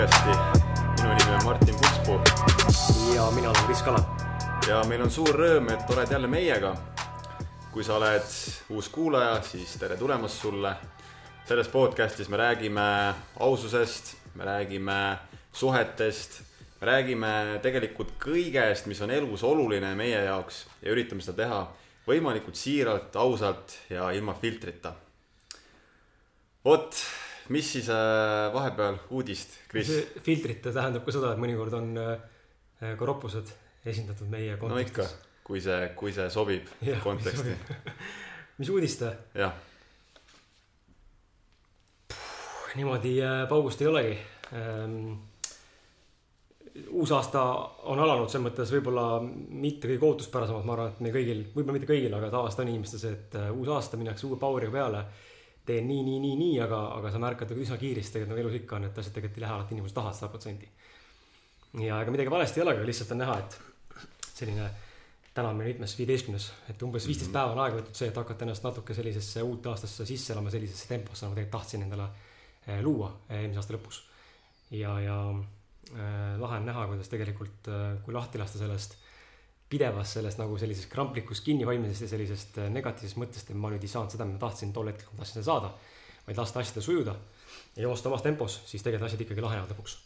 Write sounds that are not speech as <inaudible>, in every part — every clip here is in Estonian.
podcasti. minu nimi on Martin Putspuu ja mina olen Kris Kala. ja meil on suur rõõm, et oled jälle meiega. kui sa oled uus kuulaja, siis tere tulemast sulle. selles podcastis me räägime aususest, me räägime suhetest, me räägime tegelikult kõigest, mis on elus oluline meie jaoks ja üritame seda teha võimalikult siiralt, ausalt ja ilma filtrita. vot mis siis äh, vahepeal uudist, Kris? filtrita tähendab ka seda, et mõnikord on äh, ka roppused esindatud meie kontekstis. no ikka, kui see, kui see sobib <laughs> ja, konteksti. <laughs> mis uudist? jah. niimoodi äh, paugust ei olegi ähm, uus aasta on alanud selles mõttes võib-olla mitte kõige ootuspärasemalt, ma arvan, et me kõigil, võib-olla mitte kõigil, aga tavaliselt on inimestel see, et uus aasta minnakse uue power'iga peale teen nii, nii, nii, nii, aga, aga sa märkad nagu üsna kiiresti, tegelikult nagu elus ikka on, et asjad tegelikult ei lähe alati inimesed tahavad sada protsenti. ja ega midagi valesti ei ole, aga lihtsalt on näha, et selline, täna on meil mitmes, viieteistkümnes, et umbes viisteist mm -hmm. päeva on aega võetud see, et hakata ennast natuke sellisesse uute aastasse sisse elama, sellisesse temposse, nagu tegelikult tahtsin endale eh, luua eh, eelmise aasta lõpus. ja, ja äh, lahe on näha, kuidas tegelikult, kui lahti lasta sellest pidevast sellest nagu sellisest kramplikust kinnihoidmisest ja sellisest äh, negatiivsest mõttest, et ma nüüd ei saanud seda, mida ma tahtsin tol hetkel, kui ma tahtsin seda saada. vaid lasta asjadel sujuda ja joosta omas tempos, siis tegelikult asjad ikkagi lahenevad lõpuks.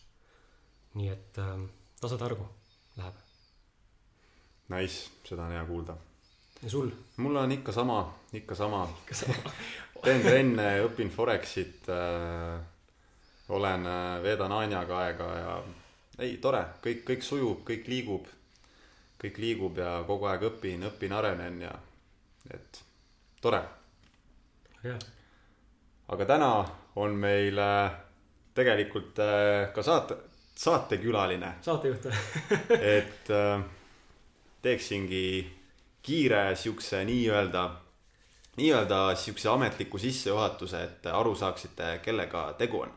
nii et ähm, tasa targu läheb. Nice, seda on hea kuulda. ja sul? mul on ikka sama, ikka sama. <laughs> teen trenne, õpin Forexit äh,. olen äh,, veedan Anjaga aega ja ei, tore, kõik, kõik sujub, kõik liigub kõik liigub ja kogu aeg õpin, õpin, arenen ja et tore. aga täna on meil äh, tegelikult äh, ka saate, saatekülaline. saatejuht <laughs> et äh, teeksingi kiire siukse nii-öelda, nii-öelda siukse ametliku sissejuhatuse, et aru saaksite, kellega tegu on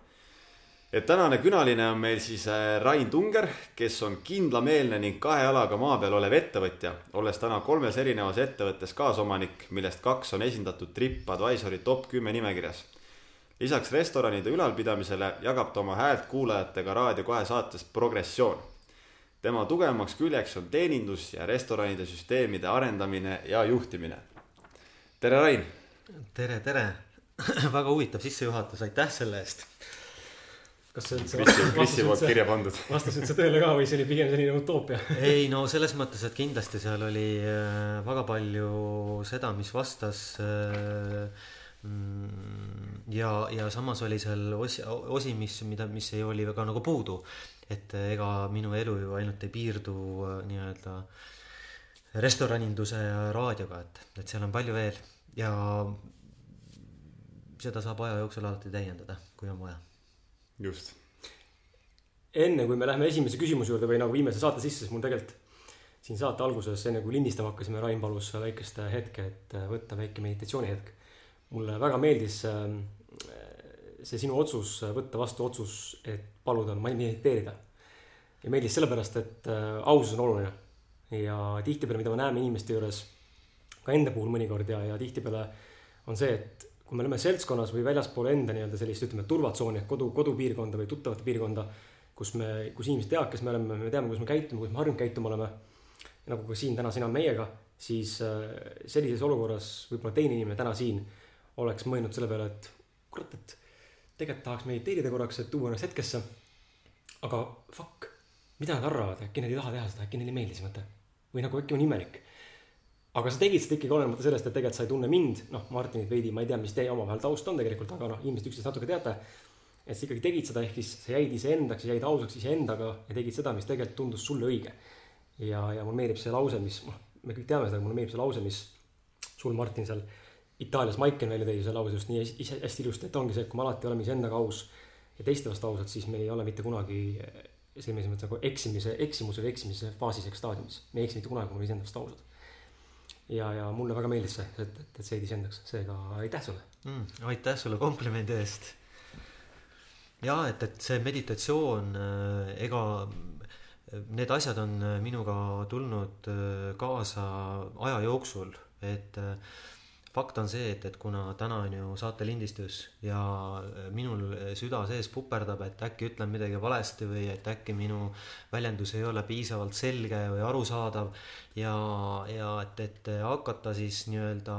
et tänane külaline on meil siis äh, Rain Tunger, kes on kindlameelne ning kahe jalaga maa peal olev ettevõtja, olles täna kolmes erinevas ettevõttes kaasomanik, millest kaks on esindatud TripAdvisori top kümme nimekirjas. lisaks restoranide ülalpidamisele jagab ta oma häält kuulajatega Raadio kahe saates Progressioon. tema tugevamaks küljeks on teenindus ja restoranide süsteemide arendamine ja juhtimine. tere, Rain! tere, tere! <clears throat> väga huvitav sissejuhatus, aitäh selle eest kas see üldse poolt kirja pandud. <laughs> vastas üldse tõele ka või see oli pigem selline utoopia? <laughs> ei no selles mõttes, et kindlasti seal oli äh, väga palju seda, mis vastas. Äh, mm, ja, ja samas oli seal osi, osi, mis, mida, mis ei oli väga nagu puudu. et ega minu elu ju ainult ei piirdu äh, nii-öelda restoraninduse ja raadioga, et, et seal on palju veel ja seda saab aja jooksul alati täiendada, kui on vaja just. enne kui me läheme esimese küsimuse juurde või nagu viime selle saate sisse, siis mul tegelikult siin saate alguses, enne kui lindistama hakkasime, Rain palus väikest hetke, et võtta väike meditatsioonihetk. mulle väga meeldis ähm, see sinu otsus, võtta vastu otsus, et paluda mediteerida. ja meeldis sellepärast, et äh, ausus on oluline. ja tihtipeale, mida me näeme inimeste juures, ka enda puhul mõnikord ja, ja tihtipeale on see, et kui me oleme seltskonnas või väljaspool enda nii-öelda sellist, ütleme, turvatsooni ehk kodu, kodupiirkonda või tuttavate piirkonda, kus me, kus inimesed teavad, kes me oleme, me teame, kuidas me käitume, kuidas me harjunud käituma oleme. nagu ka siin täna sina meiega, siis äh, sellises olukorras võib-olla teine inimene täna siin oleks mõelnud selle peale, et kurat, et tegelikult tahaks mediteerida korraks, et tuua ennast hetkesse. aga fuck, mida nad arvavad, äkki nad ei taha teha seda, äkki neile ei meeldi see mõte. või nagu äkki on imelik aga sa tegid seda ikkagi olenemata sellest, et tegelikult sa ei tunne mind, noh, Martinit veidi, ma ei tea, mis teie omavahel taust on tegelikult, aga noh, inimesed üksteist natuke teate. et sa ikkagi tegid seda, ehk siis sa jäid iseendaks, jäid ausaks iseendaga ja tegid seda, mis tegelikult tundus sulle õige. ja, ja mulle meeldib see lause, mis, noh, me kõik teame seda, mulle meeldib see lause, mis sul, Martin, seal Itaalias Maiken välja tõi, see lause just nii hästi ilusti, et ongi see, et kui me alati oleme iseendaga aus ja teiste vastu ausad, siis me ei ole mitte kunagi sellises mõttes nagu eksimise, eksimuse või eksimise faasis ehk staadiumis. me ei eksi mitte kunagi, kui me iseenda vastu ausad ja, ja mulle väga meeldis see, et, et, et see jäi iseendaks, seega aitäh sulle mm,. aitäh sulle komplimendi eest. ja et, et see meditatsioon, äh, ega need asjad on minuga tulnud äh, kaasa aja jooksul, et äh, fakt on see, et, et kuna täna on ju saatelindistus ja äh, minul süda sees puperdab, et äkki ütlen midagi valesti või et äkki minu väljendus ei ole piisavalt selge või arusaadav ja, ja et, et hakata siis nii-öelda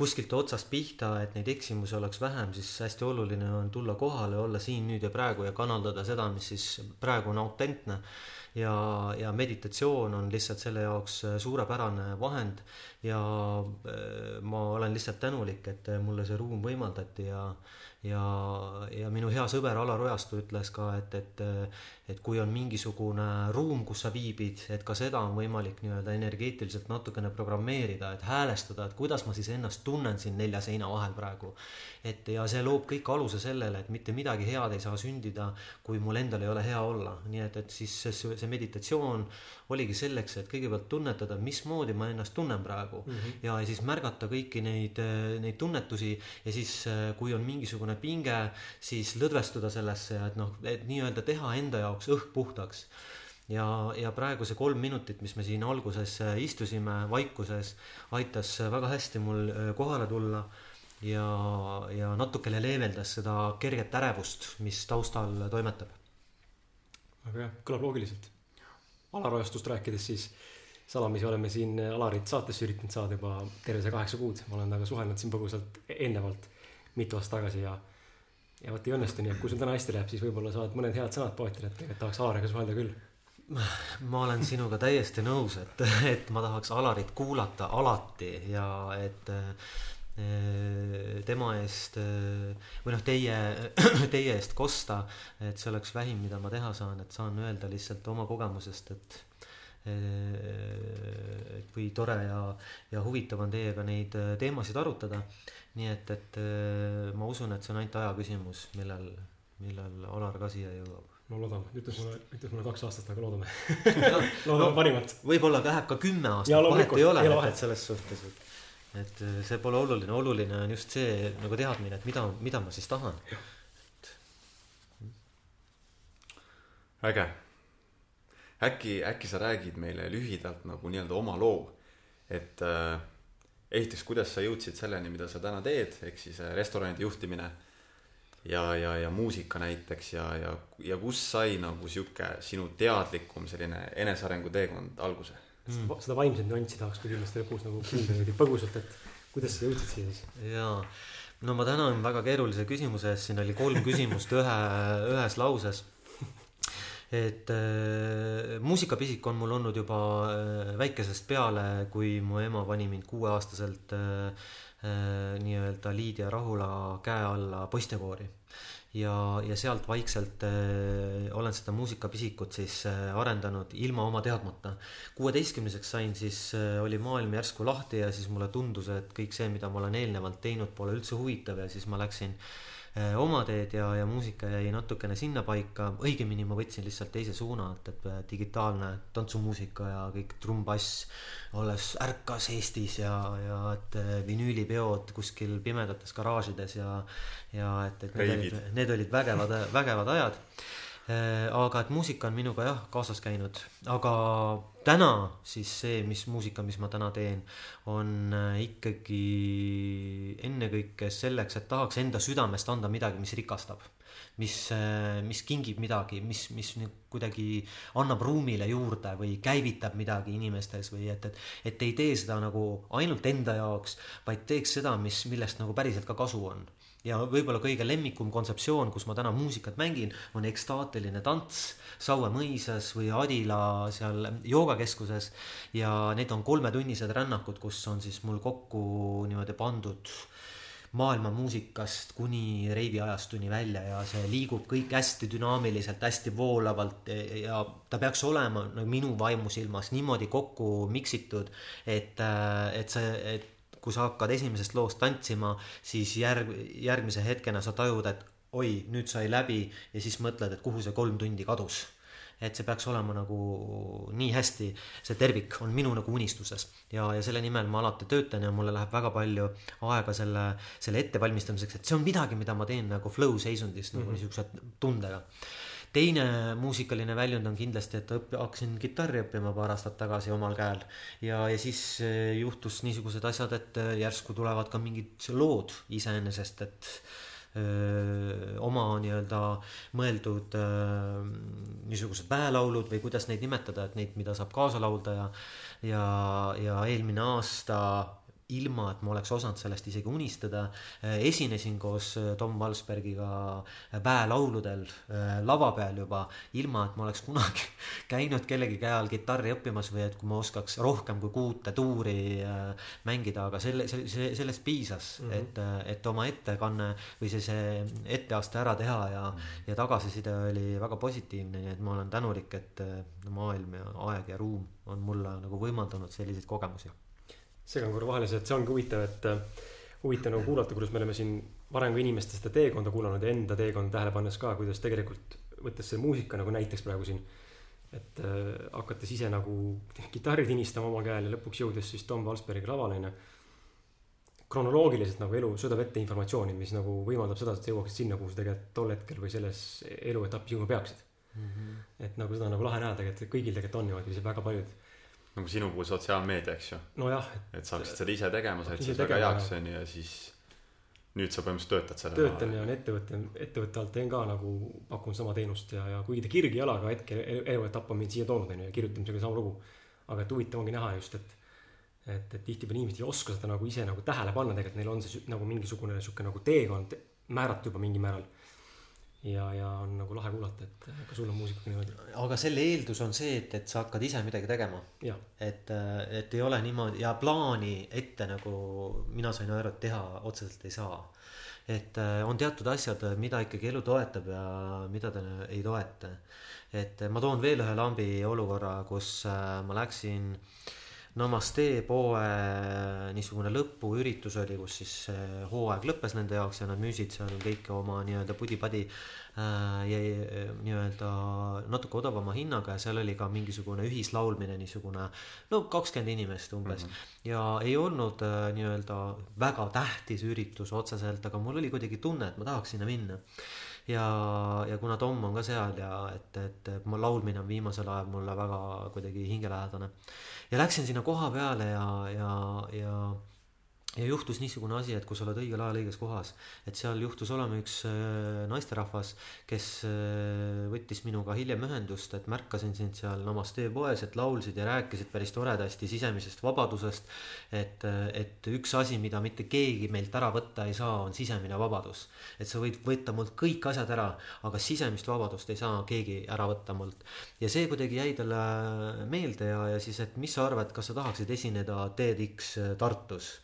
kuskilt otsast pihta, et neid eksimusi oleks vähem, siis hästi oluline on tulla kohale, olla siin nüüd ja praegu ja kanaldada seda, mis siis praegu on autentne ja, ja meditatsioon on lihtsalt selle jaoks äh, suurepärane vahend. Ja äh, ma olen lihtsalt tänulik, et äh, mulle see ruum võimaldati ja ja, ja minu hea sõber Alar Ojastu ütles ka, et, et, et kui on mingisugune ruum, kus sa viibid, et ka seda on võimalik nii-öelda energeetiliselt natukene programmeerida, et häälestada, et kuidas ma siis ennast tunnen siin nelja seina vahel praegu. et ja see loob kõik aluse sellele, et mitte midagi head ei saa sündida, kui mul endal ei ole hea olla, nii et, et siis see, see meditatsioon oligi selleks, et kõigepealt tunnetada, mismoodi ma ennast tunnen praegu mm -hmm. ja siis märgata kõiki neid, neid tunnetusi ja siis, kui on mingisugune pinge, siis lõdvestuda sellesse ja et noh, et nii-öelda teha enda jaoks õhk puhtaks ja, ja praegu see kolm minutit, mis me siin alguses istusime vaikuses, aitas väga hästi mul kohale tulla ja, ja natukene leevendas seda kerget ärevust, mis taustal toimetab. väga hea, kõlab loogiliselt alarajastust rääkides, siis salamisi oleme siin Alarit saatesse üritanud saada juba terve see kaheksa kuud. ma olen temaga suhelnud siin põgusalt eelnevalt mitu aastat tagasi ja, ja vot ei õnnestu, nii et kui sul täna hästi läheb, siis võib-olla saad mõned head sõnad poetile, et tegelikult tahaks Alariga suhelda küll. ma olen sinuga täiesti nõus, et, et ma tahaks Alarit kuulata alati ja et eh, tema eest eh, või noh, teie, <clears throat> teie eest kosta, et see oleks vähim, mida ma teha saan, et saan öelda lihtsalt oma kogemusest, et eh, et kui tore ja, ja huvitav on teiega neid teemasid arutada. Nii et, et ma usun, et see on ainult aja küsimus, millal, millal Alar ka siia jõuab. No loodame, ütles mulle, ütles mulle kaks aastat, aga loodame. <laughs> Loodame no, parimat. võib-olla läheb ka kümme aastat, vahet ei ole, et selles suhtes, et et äh, see pole oluline, oluline on just see nagu teadmine, et mida, mida ma siis tahan. äge. äkki, äkki sa räägid meile lühidalt nagu nii-öelda oma loo, et äh, esiteks, kuidas sa jõudsid selleni, mida sa täna teed, ehk siis äh, restoranide juhtimine ja, ja, ja muusika näiteks ja, ja, ja kust sai nagu sihuke sinu teadlikum selline enesearengu teekond alguse mm.. seda vaimset nüanssi tahaks ka kindlasti lõpus nagu kuulda niimoodi põgusalt, et kuidas sa jõudsid siia siis? jaa, no ma tänan väga keerulise küsimuse eest, siin oli kolm küsimust ühe, ühes lauses. Et äh, muusikapisik on mul olnud juba äh, väikesest peale, kui mu ema pani mind kuueaastaselt äh, äh, nii-öelda Liidia Rahula käe alla poistekoori ja, ja sealt vaikselt äh, olen seda muusikapisikut siis äh, arendanud ilma oma teadmata. kuueteistkümneseks sain, siis äh, oli maailm järsku lahti ja siis mulle tundus, et kõik see, mida ma olen eelnevalt teinud, pole üldse huvitav ja siis ma läksin äh, oma teed ja, ja muusika jäi natukene sinnapaika, õigemini ma võtsin lihtsalt teise suuna, et, et äh, digitaalne tantsumuusika ja kõik trumm-bass alles ärkas Eestis ja, ja et äh, vinüülipeod kuskil pimedates garaažides ja, ja et, et need olid, need olid vägevad, vägevad ajad aga et muusika on minuga jah kaasas käinud, aga täna siis see, mis muusika, mis ma täna teen, on äh, ikkagi ennekõike selleks, et tahaks enda südamest anda midagi, mis rikastab. mis, äh, mis kingib midagi, mis, mis kuidagi annab ruumile juurde või käivitab midagi inimestes või et, et, et ei tee seda nagu ainult enda jaoks, vaid teeks seda, mis, millest nagu päriselt ka kasu on ja võib-olla kõige lemmikum kontseptsioon, kus ma täna muusikat mängin, on ekstaatiline tants Saue mõisas või Adila seal joogakeskuses. ja need on kolmetunnised rännakud, kus on siis mul kokku niimoodi pandud maailma muusikast kuni reiviajastuni välja ja see liigub kõik hästi dünaamiliselt, hästi voolavalt ja ta peaks olema no minu vaimusilmas niimoodi kokku miksitud, et, et see, et kui sa hakkad esimesest loost tantsima, siis järg, järgmise hetkena sa tajud, et oi, nüüd sai läbi ja siis mõtled, et kuhu see kolm tundi kadus. et see peaks olema nagu nii hästi, see tervik on minu nagu unistuses ja, ja selle nimel ma alati töötan ja mulle läheb väga palju aega selle, selle ettevalmistamiseks, et see on midagi, mida ma teen nagu flow seisundis mm -hmm. nagu mhm. niisuguse tundega teine muusikaline väljund on kindlasti, et õpp-, hakkasin kitarri õppima paar aastat tagasi omal käel. ja, ja siis äh, juhtus niisugused asjad, et äh, järsku tulevad ka mingid lood iseenesest, et öö, oma nii-öelda mõeldud öö, niisugused väelaulud või kuidas neid nimetada, et neid, mida saab kaasa laulda ja ja, ja eelmine aasta ilma, et ma oleks osanud sellest isegi unistada. Äh, esinesin koos äh, Tom Valsbergiga väelauludel äh, lava peal juba, ilma et ma oleks kunagi <laughs> käinud kellegi käe all kitarri õppimas või et kui ma oskaks rohkem kui kuute tuuri mängida, aga selle, see, sellest piisas mm, -hmm. et, et oma ettekanne või see, see etteaste ära teha ja mm, -hmm. ja tagasiside oli väga positiivne, nii et ma olen tänulik, et maailm ja aeg ja ruum on mulle nagu võimaldanud selliseid kogemusi segan korra vahele, see, et see ongi huvitav, et äh, huvitav nagu kuulata, kuidas me oleme siin varem ka inimeste seda teekonda kuulanud ja enda teekonda tähele pannes ka, kuidas tegelikult võttes selle muusika nagu näiteks praegu siin. et äh, hakates ise nagu kitarri tinistama oma käel ja lõpuks jõudes siis Tom Valsbergi lavale onju. kronoloogiliselt nagu elu söödab ette informatsiooni, mis nagu võimaldab seda, et sa jõuaksid sinna, kuhu sa tegelikult tol hetkel või selles eluetapis jõudma peaksid mm. -hmm. et nagu seda on nagu lahe näha tegelikult, et kõigil tegelikult on niimoodi, väga paljud nagu sinu puhul sotsiaalmeedia, eks ju. nojah. et sa hakkasid seda ise tegema, said sellest väga heaks, onju, ja siis nüüd sa põhimõtteliselt töötad selle töötan ja on ettevõtte, ettevõtte alt teen ka nagu, pakun sama teenust ja, ja kuigi ta kirgi jalaga hetkel eluetapp on mind siia toonud, onju, ja kirjutamisega sama lugu. aga et huvitav ongi näha just, et, et, et tihtipeale inimesed ei oska seda nagu ise nagu tähele panna, tegelikult neil on see nagu mingisugune sihuke nagu teekond määratud juba mingil määral ja, ja on nagu lahe kuulata, et ka sul on muusikaga niimoodi. aga selle eeldus on see, et, et sa hakkad ise midagi tegema. et, et ei ole niimoodi ja plaani ette nagu mina sain aru, et teha otseselt ei saa. et äh, on teatud asjad, mida ikkagi elu toetab ja mida ta ei toeta. et ma toon veel ühe lambi olukorra, kus äh, ma läksin äh, Namaste poe niisugune lõpuüritus oli, kus siis hooaeg lõppes nende jaoks ja nad müüsid seal kõike oma nii-öelda pudi-padi äh, nii-öelda natuke odavama hinnaga ja seal oli ka mingisugune ühislaulmine, niisugune no kakskümmend inimest umbes mm. -hmm. ja ei olnud äh, nii-öelda väga tähtis üritus otseselt, aga mul oli kuidagi tunne, et ma tahaks sinna minna ja, ja kuna Tom on ka seal ja et, et laulmine on viimasel ajal mulle väga kuidagi hingelähedane. Ja läksin sinna koha peale ja, ja, ja ja juhtus niisugune asi, et kui sa oled õigel ajal õiges kohas, et seal juhtus olema üks äh, naisterahvas, kes äh, võttis minuga hiljem ühendust, et märkasin sind seal Namaste poes, et laulsid ja rääkisid päris toredasti sisemisest vabadusest. et, äh, et üks asi, mida mitte keegi meilt ära võtta ei saa, on sisemine vabadus. et sa võid võtta mult kõik asjad ära, aga sisemist vabadust ei saa keegi ära võtta mult. ja see kuidagi jäi talle meelde ja, ja siis, et mis sa arvad, kas sa tahaksid esineda TEDx Tartus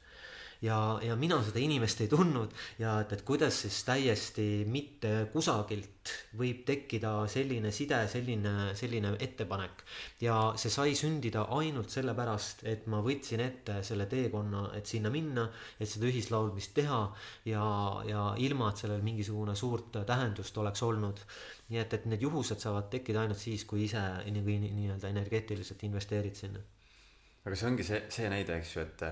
ja, ja mina seda inimest ei tundnud ja et, et kuidas siis täiesti mitte kusagilt võib tekkida selline side, selline, selline ettepanek. ja see sai sündida ainult sellepärast, et ma võtsin ette selle teekonna, et sinna minna, et seda ühislaulmist teha ja, ja ilma, et sellel mingisugune suurt tähendust oleks olnud. nii et, et need juhused saavad tekkida ainult siis, kui ise nii-öelda energeetiliselt investeerid sinna. aga see ongi see, see näide, eks ju, et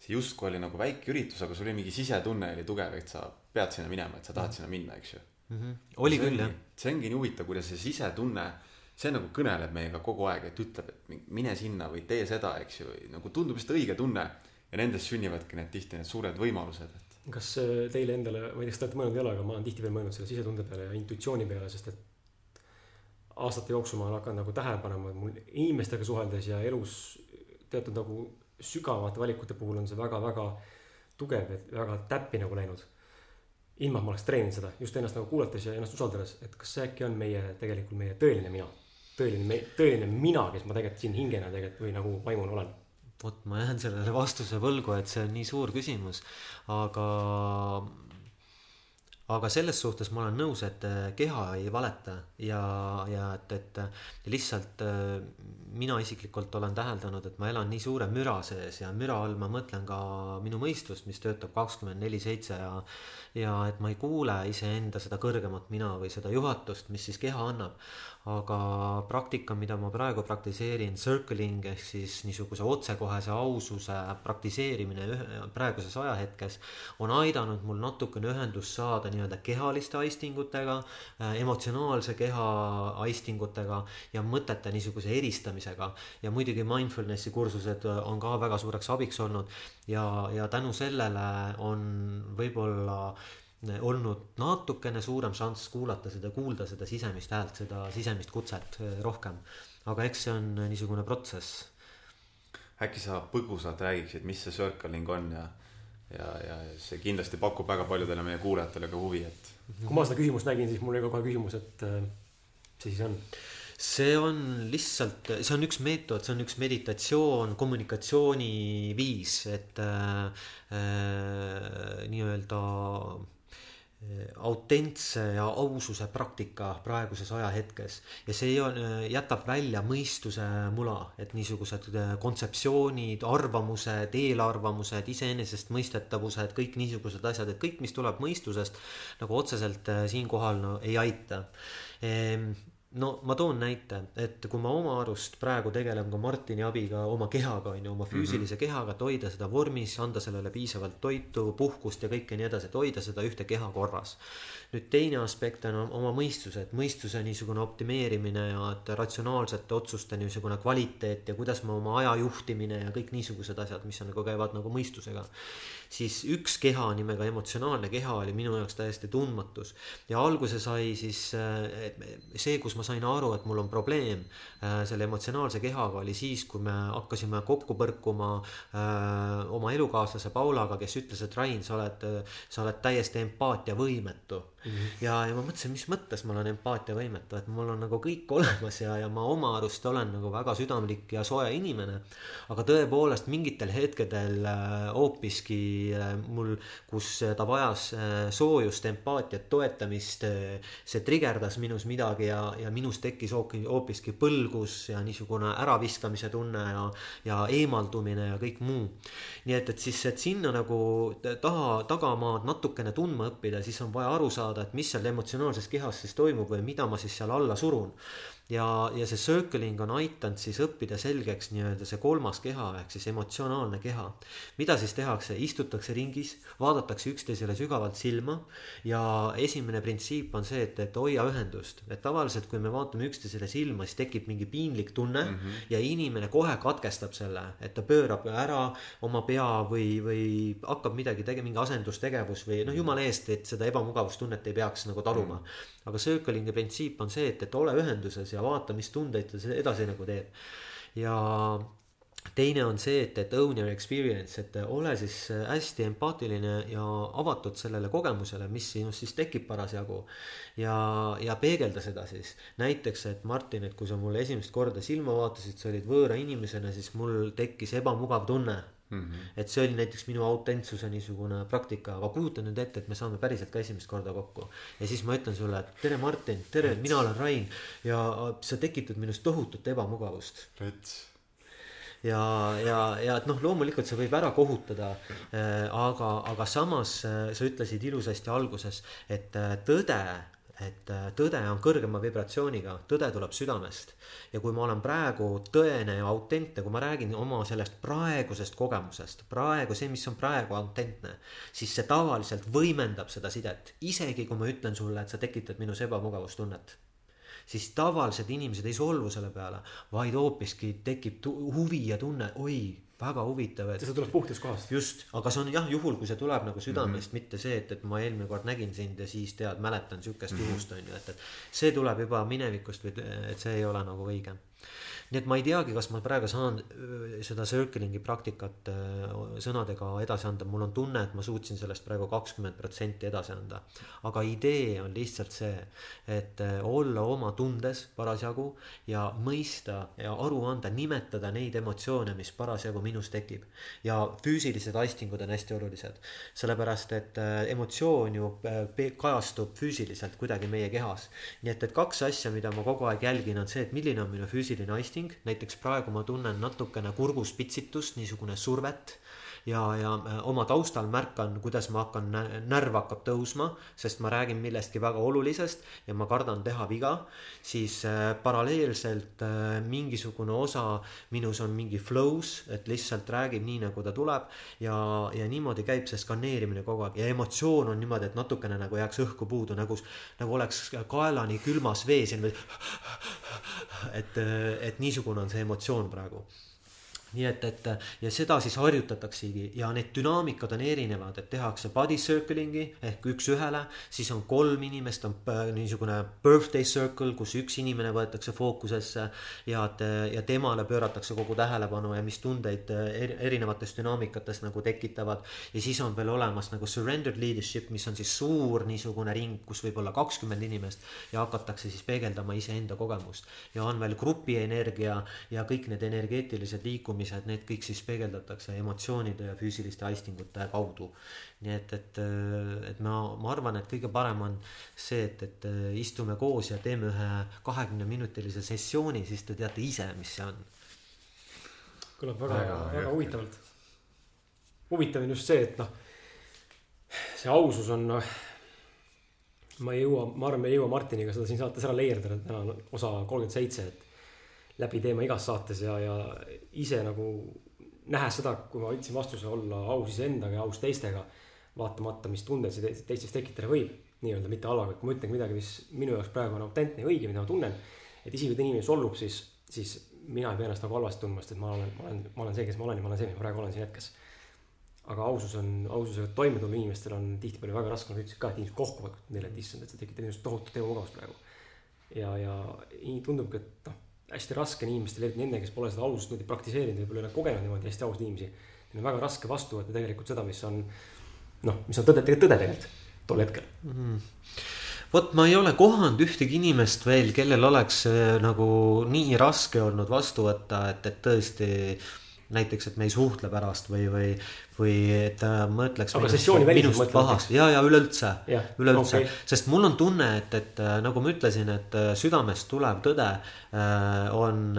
see justkui oli nagu väike üritus, aga sul oli mingi sisetunne oli tugev, et sa pead sinna minema, et sa tahad mm -hmm. sinna minna, eks ju mm. -hmm. oli küll jah. see ongi nii huvitav, kuidas see sisetunne, see nagu kõneleb meiega kogu aeg, et ütleb, et mine sinna või tee seda, eks ju, nagu tundub just õige tunne. ja nendest sünnivadki need tihti need suured võimalused, et. kas äh, teile endale, ma ei tea, kas te olete mõelnud ei ole, aga ma olen tihtipeale mõelnud selle sisetunde peale ja intuitsiooni peale, sest et aastate jooksul ma olen hakanud nagu tähele panema, et mul inimestega suheldes ja elus teatud nagu sügavamate valikute puhul on see väga-väga tugev, et väga täppi nagu läinud. ilma, et ma oleks treeninud seda, just ennast nagu kuulates ja ennast usaldades, et kas see äkki on meie, tegelikult meie tõeline mina. tõeline, tõeline mina, kes ma tegelikult siin hingena tegelikult või nagu vaimuna olen vot ma jään sellele vastuse võlgu, et see on nii suur küsimus, aga aga selles suhtes ma olen nõus, et äh, keha ei valeta ja, ja et, et lihtsalt äh, mina isiklikult olen täheldanud, et ma elan nii suure müra sees ja müra all ma mõtlen ka minu mõistust, mis töötab kakskümmend neli seitse ja ja et ma ei kuule iseenda seda kõrgemat mina või seda juhatust, mis siis keha annab aga praktika, mida ma praegu praktiseerin, circling ehk siis niisuguse otsekohese aususe praktiseerimine ühe, praeguses ajahetkes on aidanud mul natukene ühendust saada nii-öelda kehaliste aistingutega, emotsionaalse keha aistingutega ja mõtete niisuguse eristamisega. ja muidugi mindfulness'i kursused on ka väga suureks abiks olnud ja, ja tänu sellele on võib-olla olnud natukene suurem šanss kuulata seda, kuulda seda sisemist häält, seda sisemist kutset rohkem. aga eks see on niisugune protsess äkki sa põgusalt räägiksid, mis see circling on ja, ja, ja see kindlasti pakub väga paljudele meie kuulajatele ka huvi, et. kui ma seda küsimust nägin, siis mul oli kohe küsimus, et äh, mis see siis on? see on lihtsalt, see on üks meetod, see on üks meditatsioon, kommunikatsiooniviis, et äh, äh, nii-öelda autentse ja aususe praktika praeguses ajahetkes. Ja see on, jätab välja mõistuse mula, et niisugused äh, kontseptsioonid, arvamused, eelarvamused, iseenesestmõistetavused, kõik niisugused asjad, et kõik, mis tuleb mõistusest nagu otseselt äh, siinkohal no ei aita. Ehm, no ma toon näite, et kui ma oma arust praegu tegelen ka Martini abiga oma kehaga, on ju, oma füüsilise mm -hmm. kehaga, et hoida seda vormis, anda sellele piisavalt toitu, puhkust ja kõike nii edasi, et hoida seda ühte keha korras. nüüd teine aspekt on oma mõistuse, et mõistuse niisugune optimeerimine ja et ratsionaalsete otsuste niisugune kvaliteet ja kuidas ma oma aja juhtimine ja kõik niisugused asjad, mis on nagu käivad nagu mõistusega siis üks keha nimega emotsionaalne keha oli minu jaoks täiesti tundmatus. ja alguse sai siis äh, see, kus ma sain aru, et mul on probleem äh, selle emotsionaalse kehaga, oli siis, kui me hakkasime kokku põrkuma äh, oma elukaaslase Paulaga, kes ütles, et Rain, sa oled, sa oled täiesti empaatiavõimetu. -hmm. ja, ja ma mõtlesin, mis mõttes ma olen empaatiavõimetu, et mul on nagu kõik olemas ja, ja ma oma arust olen nagu väga südamlik ja soe inimene. aga tõepoolest mingitel hetkedel hoopiski Äh, mul, kus ta vajas äh, soojust, empaatiat, toetamist. Äh, see trigerdas minus midagi ja, ja minus tekkis hoopiski põlgus ja niisugune äraviskamise tunne ja, ja eemaldumine ja kõik muu. nii et, et siis, et sinna nagu taha, tagamaad natukene tundma õppida, siis on vaja aru saada, et mis seal emotsionaalses kehas siis toimub või mida ma siis seal alla surun ja, ja see circling on aidanud siis õppida selgeks nii-öelda see kolmas keha ehk siis emotsionaalne keha. mida siis tehakse, istutakse ringis, vaadatakse üksteisele sügavalt silma ja esimene printsiip on see, et, et hoia ühendust, et tavaliselt, kui me vaatame üksteisele silma, siis tekib mingi piinlik tunne mm -hmm. ja inimene kohe katkestab selle, et ta pöörab ära oma pea või, või hakkab midagi tegema, mingi asendustegevus või noh, jumala eest, et seda ebamugavustunnet ei peaks nagu taluma mm. -hmm aga circling'i printsiip on see, et, et ole ühenduses ja vaata, mis tundeid ta edasi nagu teeb. ja teine on see, et, et own your experience, et ole siis hästi empaatiline ja avatud sellele kogemusele, mis sinust siis tekib parasjagu. ja, ja peegelda seda siis. näiteks, et Martin, et kui sa mulle esimest korda silma vaatasid, sa olid võõra inimesena, siis mul tekkis ebamugav tunne Mm -hmm. et see oli näiteks minu autentsuse niisugune praktika, aga kujuta nüüd ette, et me saame päriselt ka esimest korda kokku. ja siis ma ütlen sulle, et tere, Martin, tere, mina olen Rain ja sa tekitad minust tohutut ebamugavust. ja, ja, ja et noh, loomulikult see võib ära kohutada äh,. aga, aga samas äh, sa ütlesid ilusasti alguses, et äh, tõde et äh, tõde on kõrgema vibratsiooniga, tõde tuleb südamest. ja kui ma olen praegu tõene ja autentne, kui ma räägin oma sellest praegusest kogemusest, praegu see, mis on praegu autentne, siis see tavaliselt võimendab seda sidet. isegi kui ma ütlen sulle, et sa tekitad minus ebamugavustunnet siis tavalised inimesed ei solvu selle peale, vaid hoopiski tekib huvi ja tunne, oi, väga huvitav, et. see tuleb puhtast kohast. just, aga see on jah, juhul kui see tuleb nagu südamest mm, -hmm. mitte see, et, et ma eelmine kord nägin sind ja siis tead, mäletan sihukest mm -hmm. juhust on ju, et, et. see tuleb juba minevikust või, et see ei ole nagu õige nii et ma ei teagi, kas ma praegu saan seda circling'i praktikat sõnadega edasi anda, mul on tunne, et ma suutsin sellest praegu kakskümmend protsenti edasi anda. aga idee on lihtsalt see, et olla oma tundes parasjagu ja mõista ja aru anda, nimetada neid emotsioone, mis parasjagu minus tekib. ja füüsilised aistingud on hästi olulised, sellepärast et emotsioon ju kajastub füüsiliselt kuidagi meie kehas. nii et, et kaks asja, mida ma kogu aeg jälgin, on see, et milline on minu füüsiline aisting, näiteks praegu ma tunnen natukene kurgus pitsitust, niisugune survet ja, ja äh, oma taustal märkan, kuidas ma hakkan, närv hakkab tõusma, sest ma räägin millestki väga olulisest ja ma kardan teha viga, siis äh, paralleelselt äh, mingisugune osa minus on mingi flow's, et lihtsalt räägib nii, nagu ta tuleb ja, ja niimoodi käib see skaneerimine kogu aeg ja emotsioon on niimoodi, et natukene nagu jääks õhku puudu, nagu, nagu oleks kaelani külmas vees ja niimoodi et, et niisugune on see emotsioon praegu nii et, et ja seda siis harjutataksegi ja need dünaamikad on erinevad, et tehakse body circling'i ehk üks-ühele, siis on kolm inimest, on niisugune birthday circle, kus üks inimene võetakse fookusesse ja, ja temale pööratakse kogu tähelepanu ja mis tundeid erinevates dünaamikates nagu tekitavad. ja siis on veel olemas nagu surrendered leadership, mis on siis suur niisugune ring, kus võib olla kakskümmend inimest ja hakatakse siis peegeldama iseenda kogemust. ja on veel grupienergia ja kõik need energeetilised liikumised tundmised, need kõik siis peegeldatakse emotsioonide ja füüsiliste aistingute kaudu. nii et, et, et ma, ma arvan, et kõige parem on see, et, et istume koos ja teeme ühe kahekümneminutilise sessiooni, siis te teate ise, mis see on. kõlab väga, väga, väga huvitavalt. huvitav on just see, et noh, see ausus on noh ma ei jõua, ma arvan, me ei jõua Martiniga seda siin saates ära leierda, täna on osa kolmkümmend seitse, et läbi teema igas saates ja, ja ise nagu nähes seda, kui ma võtsin vastuse olla aus iseendaga ja aus teistega, vaatamata, mis tundeid see teistes tekitada võib, nii-öelda mitte et kui ma ütlen midagi, mis minu jaoks praegu on autentne ja õige, mida ma tunnen, et isegi kui inimene solvub, siis, siis mina ei pea ennast nagu halvasti tundma, sest et ma olen, ma olen, ma olen see, kes ma olen ja ma olen see, mis ma praegu olen siin hetkes. aga ausus on, aususega toime tulla inimestel on tihtipeale väga raske, nagu sa ütlesid ka, et inimesed kohkuvad neile, et issand, et see tekitab minust tohutut ebamugavust praegu. ja, ja tundubki, et noh hästi raske on inimestel, eriti nendel, kes pole seda ausust niimoodi praktiseerinud, võib-olla ei ole kogenud niimoodi hästi ausaid inimesi. Neil on väga raske vastu võtta tegelikult seda, mis on noh, mis on tõde, tegelikult tõde tegelikult tol hetkel mm. -hmm. vot ma ei ole kohanud ühtegi inimest veel, kellel oleks äh, nagu nii raske olnud vastu võtta, et, et tõesti näiteks, et me ei suhtle pärast või, või, või et ta mõtleks. aga sessiooni väliselt mõtled ja, ja üleüldse, üleüldse okay., sest mul on tunne, et, et äh, nagu ma ütlesin, et äh, südamest tulev tõde äh, on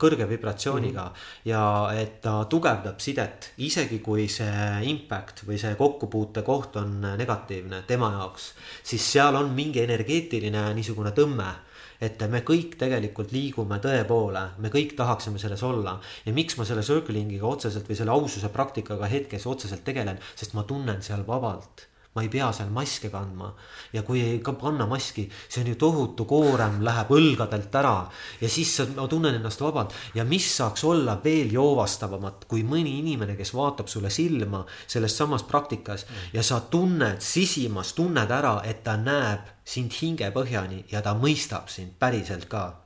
kõrge vibratsiooniga mm. ja et ta tugevdab sidet, isegi kui see impact või see kokkupuutekoht on negatiivne tema jaoks, siis seal on mingi energeetiline niisugune tõmme et me kõik tegelikult liigume tõe poole, me kõik tahaksime selles olla. ja miks ma selle circling'iga otseselt või selle aususe praktikaga hetkes otseselt tegelen, sest ma tunnen seal vabalt ma ei pea seal maske kandma. ja kui ei ka panna maski, see on ju tohutu koorem läheb õlgadelt ära. Ja siis ma tunnen ennast vabalt. Ja mis saaks olla veel joovastavamat kui mõni inimene, kes vaatab sulle silma selles samas praktikas ja sa tunned sisimas, tunned ära, et ta näeb sind hingepõhjani ja ta mõistab sind päriselt ka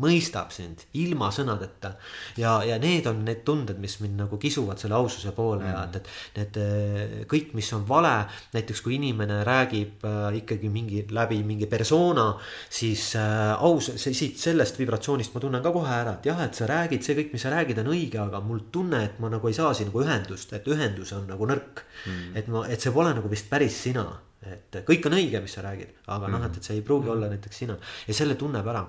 mõistab sind ilma sõnadeta. ja, ja need on need tunded, mis mind nagu kisuvad selle aususe poole mm. ja et, et need eh, kõik, mis on vale, näiteks kui inimene räägib äh, ikkagi mingi läbi mingi persona, siis äh, aus, siit sellest vibratsioonist ma tunnen ka kohe ära, et jah, et sa räägid, see kõik, mis sa räägid, on õige, aga mul tunne, et ma nagu ei saa siin nagu ühendust, et ühendus on nagu nõrk mm.. et ma, et see pole nagu vist päris sina et kõik on õige, mis sa räägid, aga mm. noh, et, et see ei pruugi mm. olla näiteks sina ja selle tunneb ära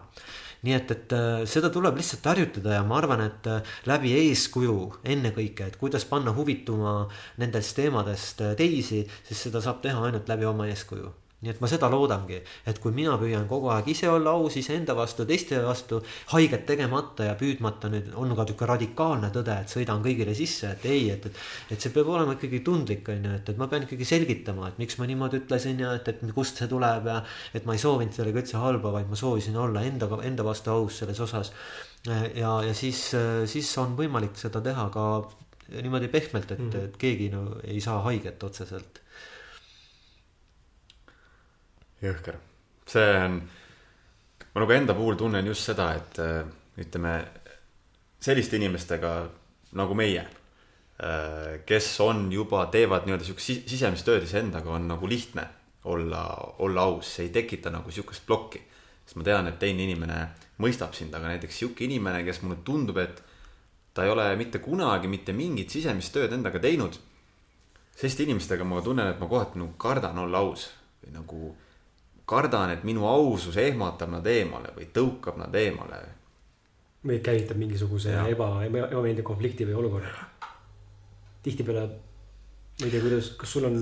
nii et, et äh, seda tuleb lihtsalt harjutada ja ma arvan, et äh, läbi eeskuju ennekõike, et kuidas panna huvituma nendest teemadest äh, teisi, siis seda saab teha ainult läbi oma eeskuju nii et ma seda loodangi, et kui mina püüan kogu aeg ise olla aus iseenda vastu, teiste vastu, haiget tegemata ja püüdmata nüüd on ka niisugune radikaalne tõde, et sõidan kõigile sisse, et ei, et, et. et see peab olema ikkagi tundlik, on ju, et, et ma pean ikkagi selgitama, et miks ma niimoodi ütlesin ja et, et kust see tuleb ja. et ma ei soovinud sellega üldse halba, vaid ma soovisin olla endaga, enda vastu aus selles osas. ja, ja siis, siis on võimalik seda teha ka niimoodi pehmelt, et mm, -hmm. et keegi no ei saa haiget otseselt jõhker, see on, ma nagu enda puhul tunnen just seda, et äh, ütleme selliste inimestega nagu meie, äh, kes on juba, teevad nii-öelda siukest sisemist tööd iseendaga, on nagu lihtne olla, olla aus, see ei tekita nagu sihukest plokki. sest ma tean, et teine inimene mõistab sind, aga näiteks sihuke inimene, kes mulle tundub, et ta ei ole mitte kunagi mitte mingit sisemist tööd endaga teinud. selliste inimestega ma tunnen, et ma kohati nagu kardan olla aus või nagu kardan, et minu ausus ehmatab nad eemale või tõukab nad eemale. või käivitab mingisuguse ja. eba, ebameeldiva konflikti või olukorra. tihtipeale ma ei tea, kuidas, kas sul on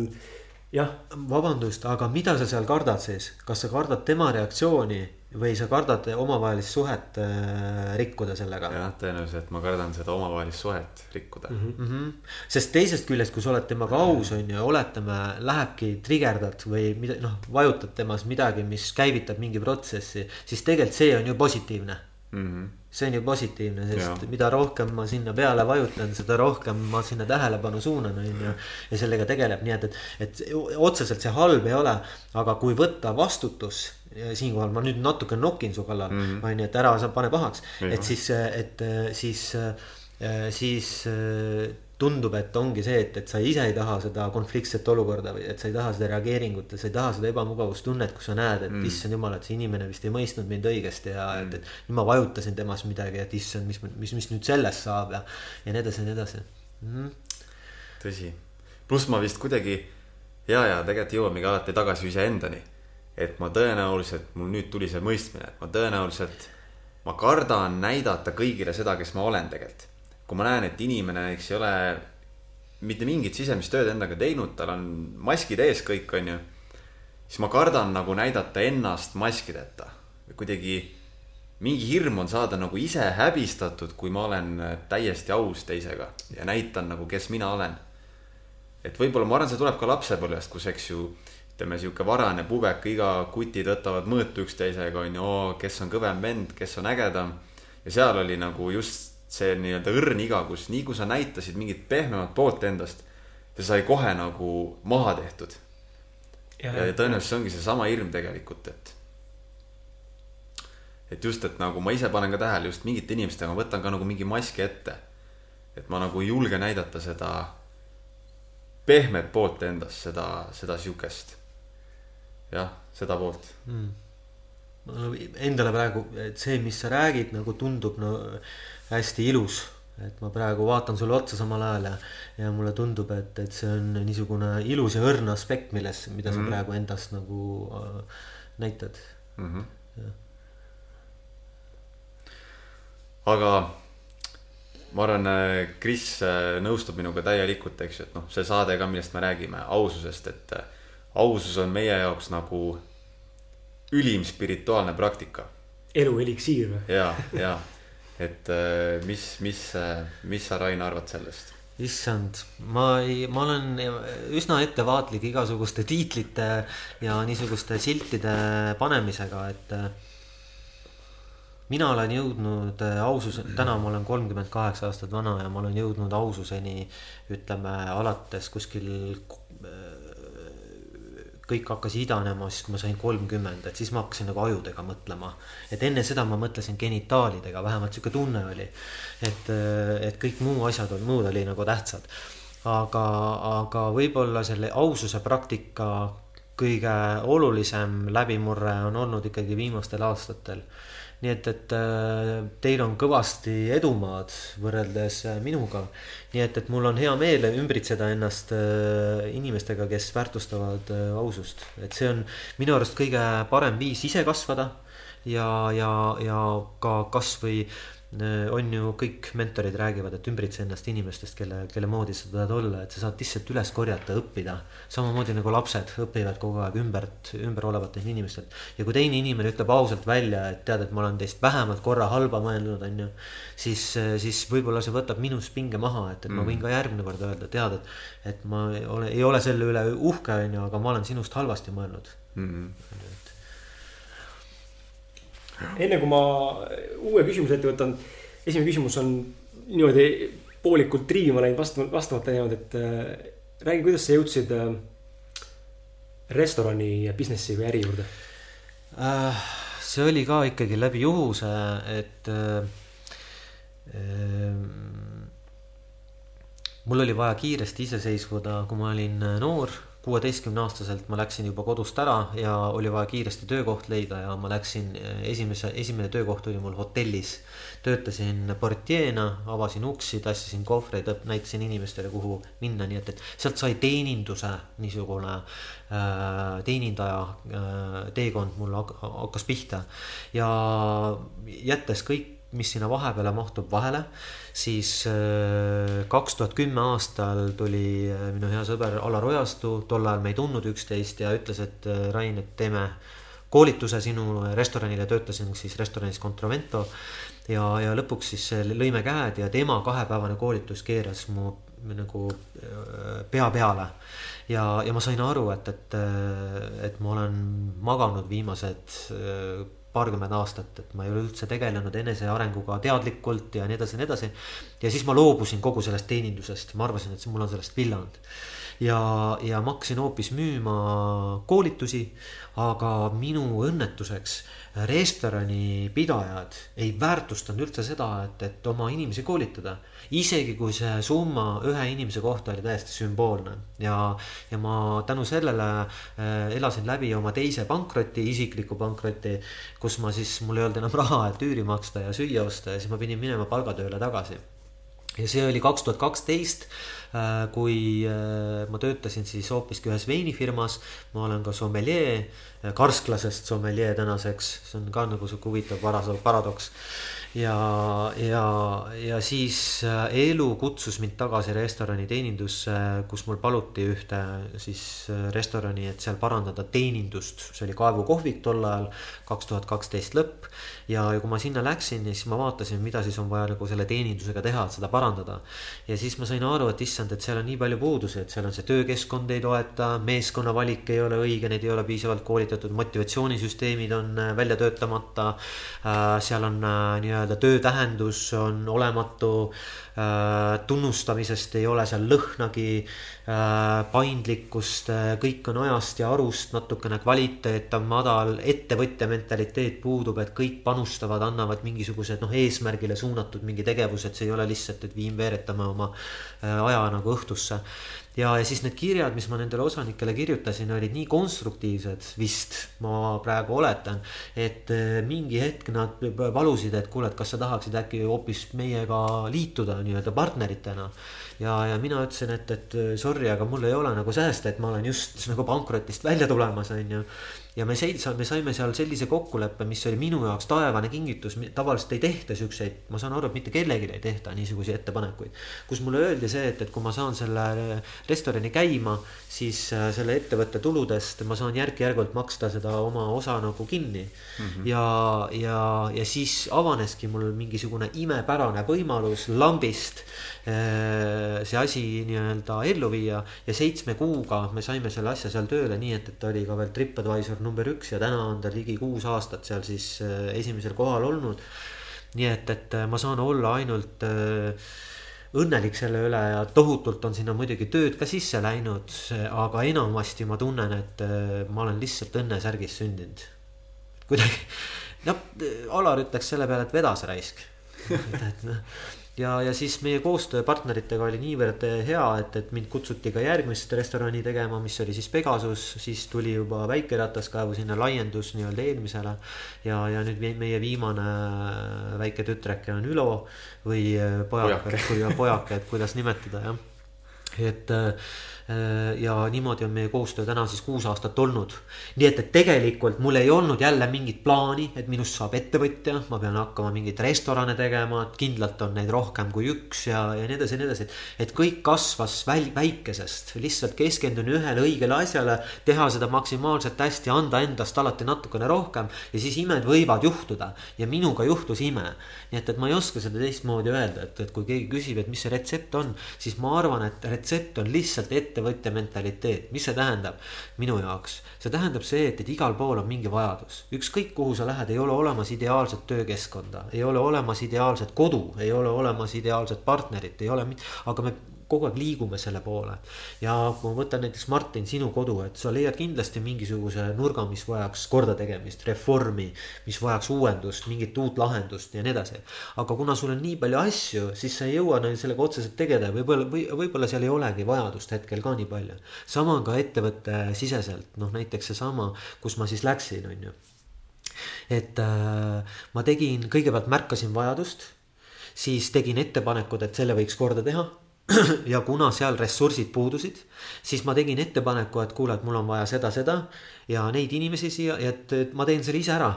jah, vabandust, aga mida sa seal kardad siis, kas sa kardad tema reaktsiooni või sa kardad omavahelist suhet äh, rikkuda sellega? jah, tõenäoliselt ma kardan seda omavahelist suhet rikkuda mm. -hmm. Mm -hmm. sest teisest küljest, kui sa oled temaga aus, on ju, oletame, lähebki trigerdad või mida, noh, vajutad temas midagi, mis käivitab mingi protsessi, siis tegelikult see on ju positiivne. Mm -hmm. See on ju positiivne, sest ja. mida rohkem ma sinna peale vajutan, seda rohkem ma sinna tähelepanu suunan, on ju. ja sellega tegeleb, nii et, et, et otseselt see halb ei ole, aga kui võtta vastutus. siinkohal ma nüüd natuke nokin su kallal, on ju, et ära sa pane pahaks, et siis, et siis, siis äh, tundub, et ongi see, et, et sa ise ei taha seda konfliktset olukorda või et sa ei taha seda reageeringut ja sa ei taha seda ebamugavustunnet, kus sa näed, et mm. issand jumal, et see inimene vist ei mõistnud mind õigesti ja mm. et, et nüüd ma vajutasin temas midagi, et issand, mis, mis, mis nüüd sellest saab ja, ja nii edasi ja nii edasi mm. -hmm. tõsi, pluss ma vist kuidagi ja, ja tegelikult jõuamegi alati tagasi iseendani. et ma tõenäoliselt, mul nüüd tuli see mõistmine, et ma tõenäoliselt, ma kardan näidata kõigile seda, kes ma olen tegelikult. Kui ma näen, et inimene, eks ei ole mitte mingit sisemist tööd endaga teinud, tal on maskid ees kõik, onju. siis ma kardan nagu näidata ennast maskideta. kuidagi mingi hirm on saada nagu ise häbistatud, kui ma olen täiesti aus teisega ja näitan nagu, kes mina olen et võib-olla ma arvan, see tuleb ka lapsepõlvest, kus, eks ju, ütleme sihuke varane pubek, iga kutid võtavad mõõtu üksteisega, on ju, kes on kõvem vend, kes on ägedam. ja seal oli nagu just see nii-öelda õrn iga, kus nii kui sa näitasid mingit pehmemat poolt endast, see sai kohe nagu maha tehtud. ja, ja tõenäoliselt see ongi seesama hirm tegelikult, et. et just, et nagu ma ise panen ka tähele just mingite inimestega, ma võtan ka nagu mingi maski ette. et ma nagu ei julge näidata seda pehmet poolt endast, seda, seda siukest. jah, seda poolt. mm.. Endale praegu, et see, mis sa räägid, nagu tundub no hästi ilus. et ma praegu vaatan sulle otsa samal ajal ja, ja mulle tundub, et, et see on niisugune ilus ja õrn aspekt, milles, mida sa Mhm. mm. praegu endast nagu äh, näitad. mm. -hmm. Jah. aga ma arvan, Kris äh, nõustub minuga täielikult, eks ju, et noh, see saade ka, millest me räägime, aususest, et äh, ausus on meie jaoks nagu ülim spirituaalne praktika elu eliksiir või? ja, ja et äh, mis, mis, mis sa, Rain, arvad sellest? issand, ma ei, ma olen üsna ettevaatlik igasuguste tiitlite ja niisuguste siltide panemisega, et äh, mina olen jõudnud äh, aususe, täna ma olen kolmkümmend kaheksa aastat vana ja ma olen jõudnud aususeni, ütleme alates kuskil äh, kõik hakkas idanema siis, kui ma sain kolmkümmend, et siis ma hakkasin nagu ajudega mõtlema. et enne seda ma mõtlesin genitaalidega, vähemalt sihuke tunne oli. et, et kõik muu asjad muud oli nagu tähtsad. aga, aga võib-olla selle aususe praktika kõige olulisem läbimurre on olnud ikkagi viimastel aastatel nii et, et äh, teil on kõvasti edumaad võrreldes äh, minuga. nii et, et mul on hea meel ümbritseda ennast äh, inimestega, kes väärtustavad ausust, et see on minu arust kõige parem viis ise kasvada. ja, ja, ja ka kasvõi on ju kõik mentorid räägivad, et ümbritse ennast inimestest, kelle, kelle moodi sa tahad olla, et sa saad lihtsalt üles korjata, õppida. samamoodi nagu lapsed õpivad kogu aeg ümbert, ümber olevatelt inimestelt. ja kui teine inimene ütleb ausalt välja, et tead, et ma olen teist vähemalt korra halba mõelnud, on ju. siis, siis võib-olla see võtab minust pinge maha, et, et ma võin ka järgmine kord öelda, tead, et, et ma ei ole, ei ole selle üle uhke, on ju, aga ma olen sinust halvasti mõelnud. mm. Enne kui ma uue küsimuse ette võtan, esimene küsimus on niimoodi poolikult triivima läinud vastu, vastamata jäänud, et äh, räägi, kuidas sa jõudsid äh, restorani business'i või äri juurde? Äh, see oli ka ikkagi läbi juhuse, et äh, ähm, mul oli vaja kiiresti iseseisvuda, kui ma olin noor, kuueteistkümne aastaselt ma läksin juba kodust ära ja oli vaja kiiresti töökoht leida ja ma läksin äh, esimese, esimene töökoht oli mul hotellis. töötasin portjeena, avasin uksi, tassisin kohvreid, näitasin inimestele, kuhu minna, nii et, et sealt sai teeninduse niisugune äh, teenindaja äh, teekond mul hak- hakkas pihta ja jättes kõik mis sinna vahepeale mahtub vahele, siis äh, kaks tuhat kümme aastal tuli äh, minu hea sõber Alar Ojastu, tol ajal me ei tundnud üksteist ja ütles, et äh, Rain, et teeme koolituse sinu restoranile, töötasin siis restoranis Contravento. ja, ja lõpuks siis lõime käed ja tema kahepäevane koolitus keeras mu nagu pea peale. ja, ja ma sain aru, et, et, et ma olen maganud viimased paarkümmend aastat, et ma ei ole üldse tegelenud enesearenguga teadlikult ja nii edasi ja nii edasi. ja siis ma loobusin kogu sellest teenindusest, ma arvasin, et mul on sellest villand. ja, ja ma hakkasin hoopis müüma koolitusi, aga minu õnnetuseks restoranipidajad ei väärtustanud üldse seda, et, et oma inimesi koolitada. Isegi kui see summa ühe inimese kohta oli täiesti sümboolne ja, ja ma tänu sellele äh, elasin läbi oma teise pankroti, isikliku pankroti. kus ma siis, mul ei olnud enam raha, et üüri maksta ja süüa osta ja siis ma pidin minema palgatööle tagasi. ja see oli kaks tuhat kaksteist Äh, kui äh, ma töötasin siis hoopiski ühes veinifirmas, ma olen ka sommeljee, äh, karsklasest sommeljee tänaseks, see on ka nagu sihuke huvitav paradoks ja, ja, ja siis äh, elu kutsus mind tagasi restorani teenindusse, kus mul paluti ühte siis äh, restorani, et seal parandada teenindust, see oli kaevukohvik tol ajal, kaks tuhat kaksteist lõpp. Ja, ja kui ma sinna läksin, siis ma vaatasin, mida siis on vaja nagu selle teenindusega teha, et seda parandada. ja siis ma sain aru, et issand, et seal on nii palju puudusi, et seal on see töökeskkond ei toeta, meeskonna valik ei ole õige, neid ei ole piisavalt koolitatud, motivatsioonisüsteemid on äh, välja töötamata. seal on nii-öelda nii-öelda töö tähendus on olematu äh,. Tunnustamisest ei ole seal lõhnagi äh,, paindlikkust äh,, kõik on ajast ja arust, natukene kvaliteet on madal, ettevõtja mentaliteet puudub, et kõik panustavad, annavad mingisugused noh, eesmärgile suunatud mingi tegevused, see ei ole lihtsalt, et viim veeretame oma äh, aja nagu õhtusse ja, ja siis need kirjad, mis ma nendele osanikele kirjutasin, olid nii konstruktiivsed vist, ma praegu oletan. et äh, mingi hetk nad palusid, et kuule, et kas sa tahaksid äkki hoopis meiega liituda nii-öelda partneritena. ja, ja mina ütlesin, et, et sorry, aga mul ei ole nagu sääste, et ma olen just nagu pankrotist välja tulemas, on ju ja me seis-, me saime seal sellise kokkuleppe, mis oli minu jaoks taevane kingitus, tavaliselt ei tehta siukseid, ma saan aru, et mitte kellelegi ei tehta niisuguseid ettepanekuid. kus mulle öeldi see, et, et kui ma saan selle restorani käima, siis äh, selle ettevõtte tuludest ma saan järk-järgult maksta seda oma osa nagu kinni mm. -hmm. ja, ja, ja siis avaneski mul mingisugune imepärane võimalus lambist Äh, see asi nii-öelda ellu viia ja seitsme kuuga me saime selle asja seal tööle, nii et, et ta oli ka veel Tripadvisor number üks ja täna on ta ligi kuus aastat seal siis äh, esimesel kohal olnud. nii et, et äh, ma saan olla ainult õnnelik selle üle ja tohutult on sinna muidugi tööd ka sisse läinud, aga enamasti ma tunnen, et ma olen lihtsalt õnnesärgis sündinud. kuidagi, <laughs> noh, Alar ütleks selle peale, et vedas raisk. <laughs> et, et noh ja, ja siis meie koostöö partneritega oli niivõrd hea, et, et mind kutsuti ka järgmist restorani tegema, mis oli siis Pegasus, siis tuli juba väike rataskaevu sinna laiendus nii-öelda eelmisele. ja, ja nüüd meie viimane väike tütreke on Ülo või pojake, pojake, et kuidas nimetada jah. et Äh, ja niimoodi on meie koostöö täna siis kuus aastat olnud. nii et, et tegelikult mul ei olnud jälle mingit plaani, et minust saab ettevõtja, ma pean hakkama mingeid restorane tegema, et kindlalt on neid rohkem kui üks ja, ja nii edasi ja nii edasi. et kõik kasvas väl, väikesest, lihtsalt keskendun ühele õigele asjale, teha seda maksimaalselt hästi, anda endast alati natukene rohkem ja siis imed võivad juhtuda ja minuga juhtus ime. nii et, et ma ei oska seda teistmoodi öelda, et, et kui keegi küsib, et mis see retsept on, siis ma arvan, et retsept on lihtsalt ette ettevõtja mentaliteet, mis see tähendab? Minu jaoks? see tähendab see, et, et igal pool on mingi vajadus, ükskõik kuhu sa lähed, ei ole olemas ideaalset töökeskkonda, ei ole olemas ideaalset kodu, ei ole olemas ideaalset partnerit, ei ole, aga me kogu aeg liigume selle poole. ja kui ma võtan näiteks Martin, sinu kodu, et sa leiad kindlasti mingisuguse nurga, mis vajaks kordategemist, reformi, mis vajaks uuendust, mingit uut lahendust ja nii edasi. aga kuna sul on nii palju asju, siis sa ei jõua sellega otseselt tegeleda, võib-olla, või võib-olla seal ei olegi vajadust hetkel ka nii palju. sama on ka ettevõtte siseselt, noh näiteks seesama, kus ma siis läksin, on ju et äh, ma tegin, kõigepealt märkasin vajadust, siis tegin ettepanekud, et selle võiks korda teha ja kuna seal ressursid puudusid, siis ma tegin ettepaneku, et kuule, et mul on vaja seda, seda ja neid inimesi siia, et, et ma teen selle ise ära.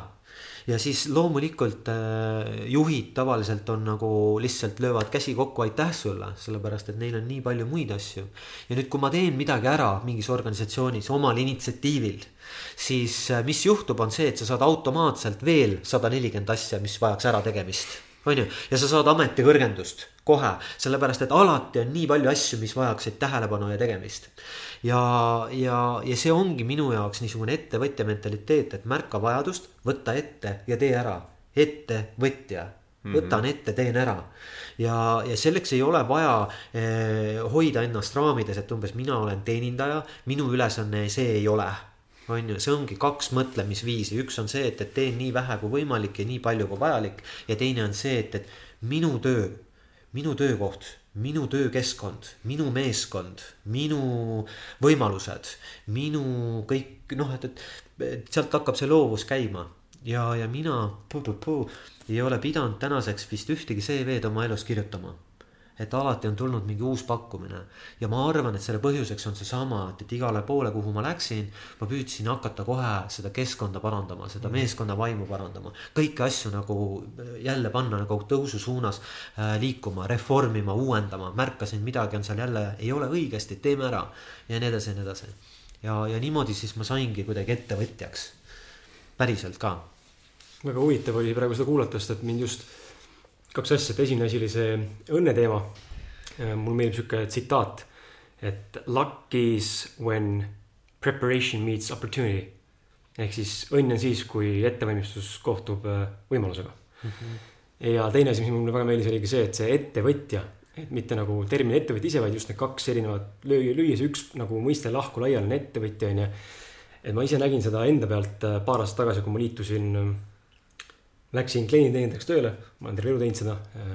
ja siis loomulikult äh, juhid tavaliselt on nagu lihtsalt löövad käsi kokku, aitäh sulle, sellepärast et neil on nii palju muid asju. ja nüüd, kui ma teen midagi ära mingis organisatsioonis omal initsiatiivil, siis äh, mis juhtub, on see, et sa saad automaatselt veel sada nelikümmend asja, mis vajaks ärategemist on ju, ja sa saad ametikõrgendust kohe, sellepärast et alati on nii palju asju, mis vajaksid tähelepanu ja tegemist ja, ja, ja see ongi minu jaoks niisugune ettevõtja mentaliteet, et märka vajadust, võta ette ja tee ära. ettevõtja, võtan mhm. ette, teen ära. ja, ja selleks ei ole vaja eh, hoida ennast raamides, et umbes mina olen teenindaja, minu ülesanne see ei ole on ju, see ongi kaks mõtlemisviisi, üks on see, et, et teen nii vähe kui võimalik ja nii palju kui vajalik. Ja teine on see, et, et minu töö, minu töökoht minu töökeskkond, minu meeskond, minu võimalused, minu kõik noh, et, et sealt hakkab see loovus käima. Ja, ja mina puu, puu, puu, ei ole pidanud tänaseks vist ühtegi CV-d oma elus kirjutama et alati on tulnud mingi uus pakkumine. ja ma arvan, et selle põhjuseks on seesama, et, et igale poole, kuhu ma läksin, ma püüdsin hakata kohe seda keskkonda parandama, seda mm. meeskonna vaimu parandama. kõiki asju nagu jälle panna nagu tõusu suunas äh, liikuma, reformima, uuendama, märkasin, midagi on seal jälle, ei ole õigesti, teeme ära. ja nii edasi ja nii edasi. ja, ja niimoodi siis ma saingi kuidagi ettevõtjaks. päriselt ka. väga huvitav oli praegu seda kuulata, sest et mind just kaks asja, et esimene asi oli see õnneteema. Äh, mulle meeldib sihuke tsitaat, et luck is when preparation meets opportunity. ehk siis õnn on siis, kui ettevalmistus kohtub äh, võimalusega mm. -hmm. ja teine asi, mis mulle väga meeldis, oligi see, et see ettevõtja, et mitte nagu termin ettevõtja ise, vaid just need kaks erinevat lüüa see üks nagu mõiste lahku laiali on ettevõtja on ju. et ma ise nägin seda enda pealt äh, paar aastat tagasi, kui ma liitusin Läksin klienditeenindajaks tööle, ma olen terve elu teinud seda. Äh,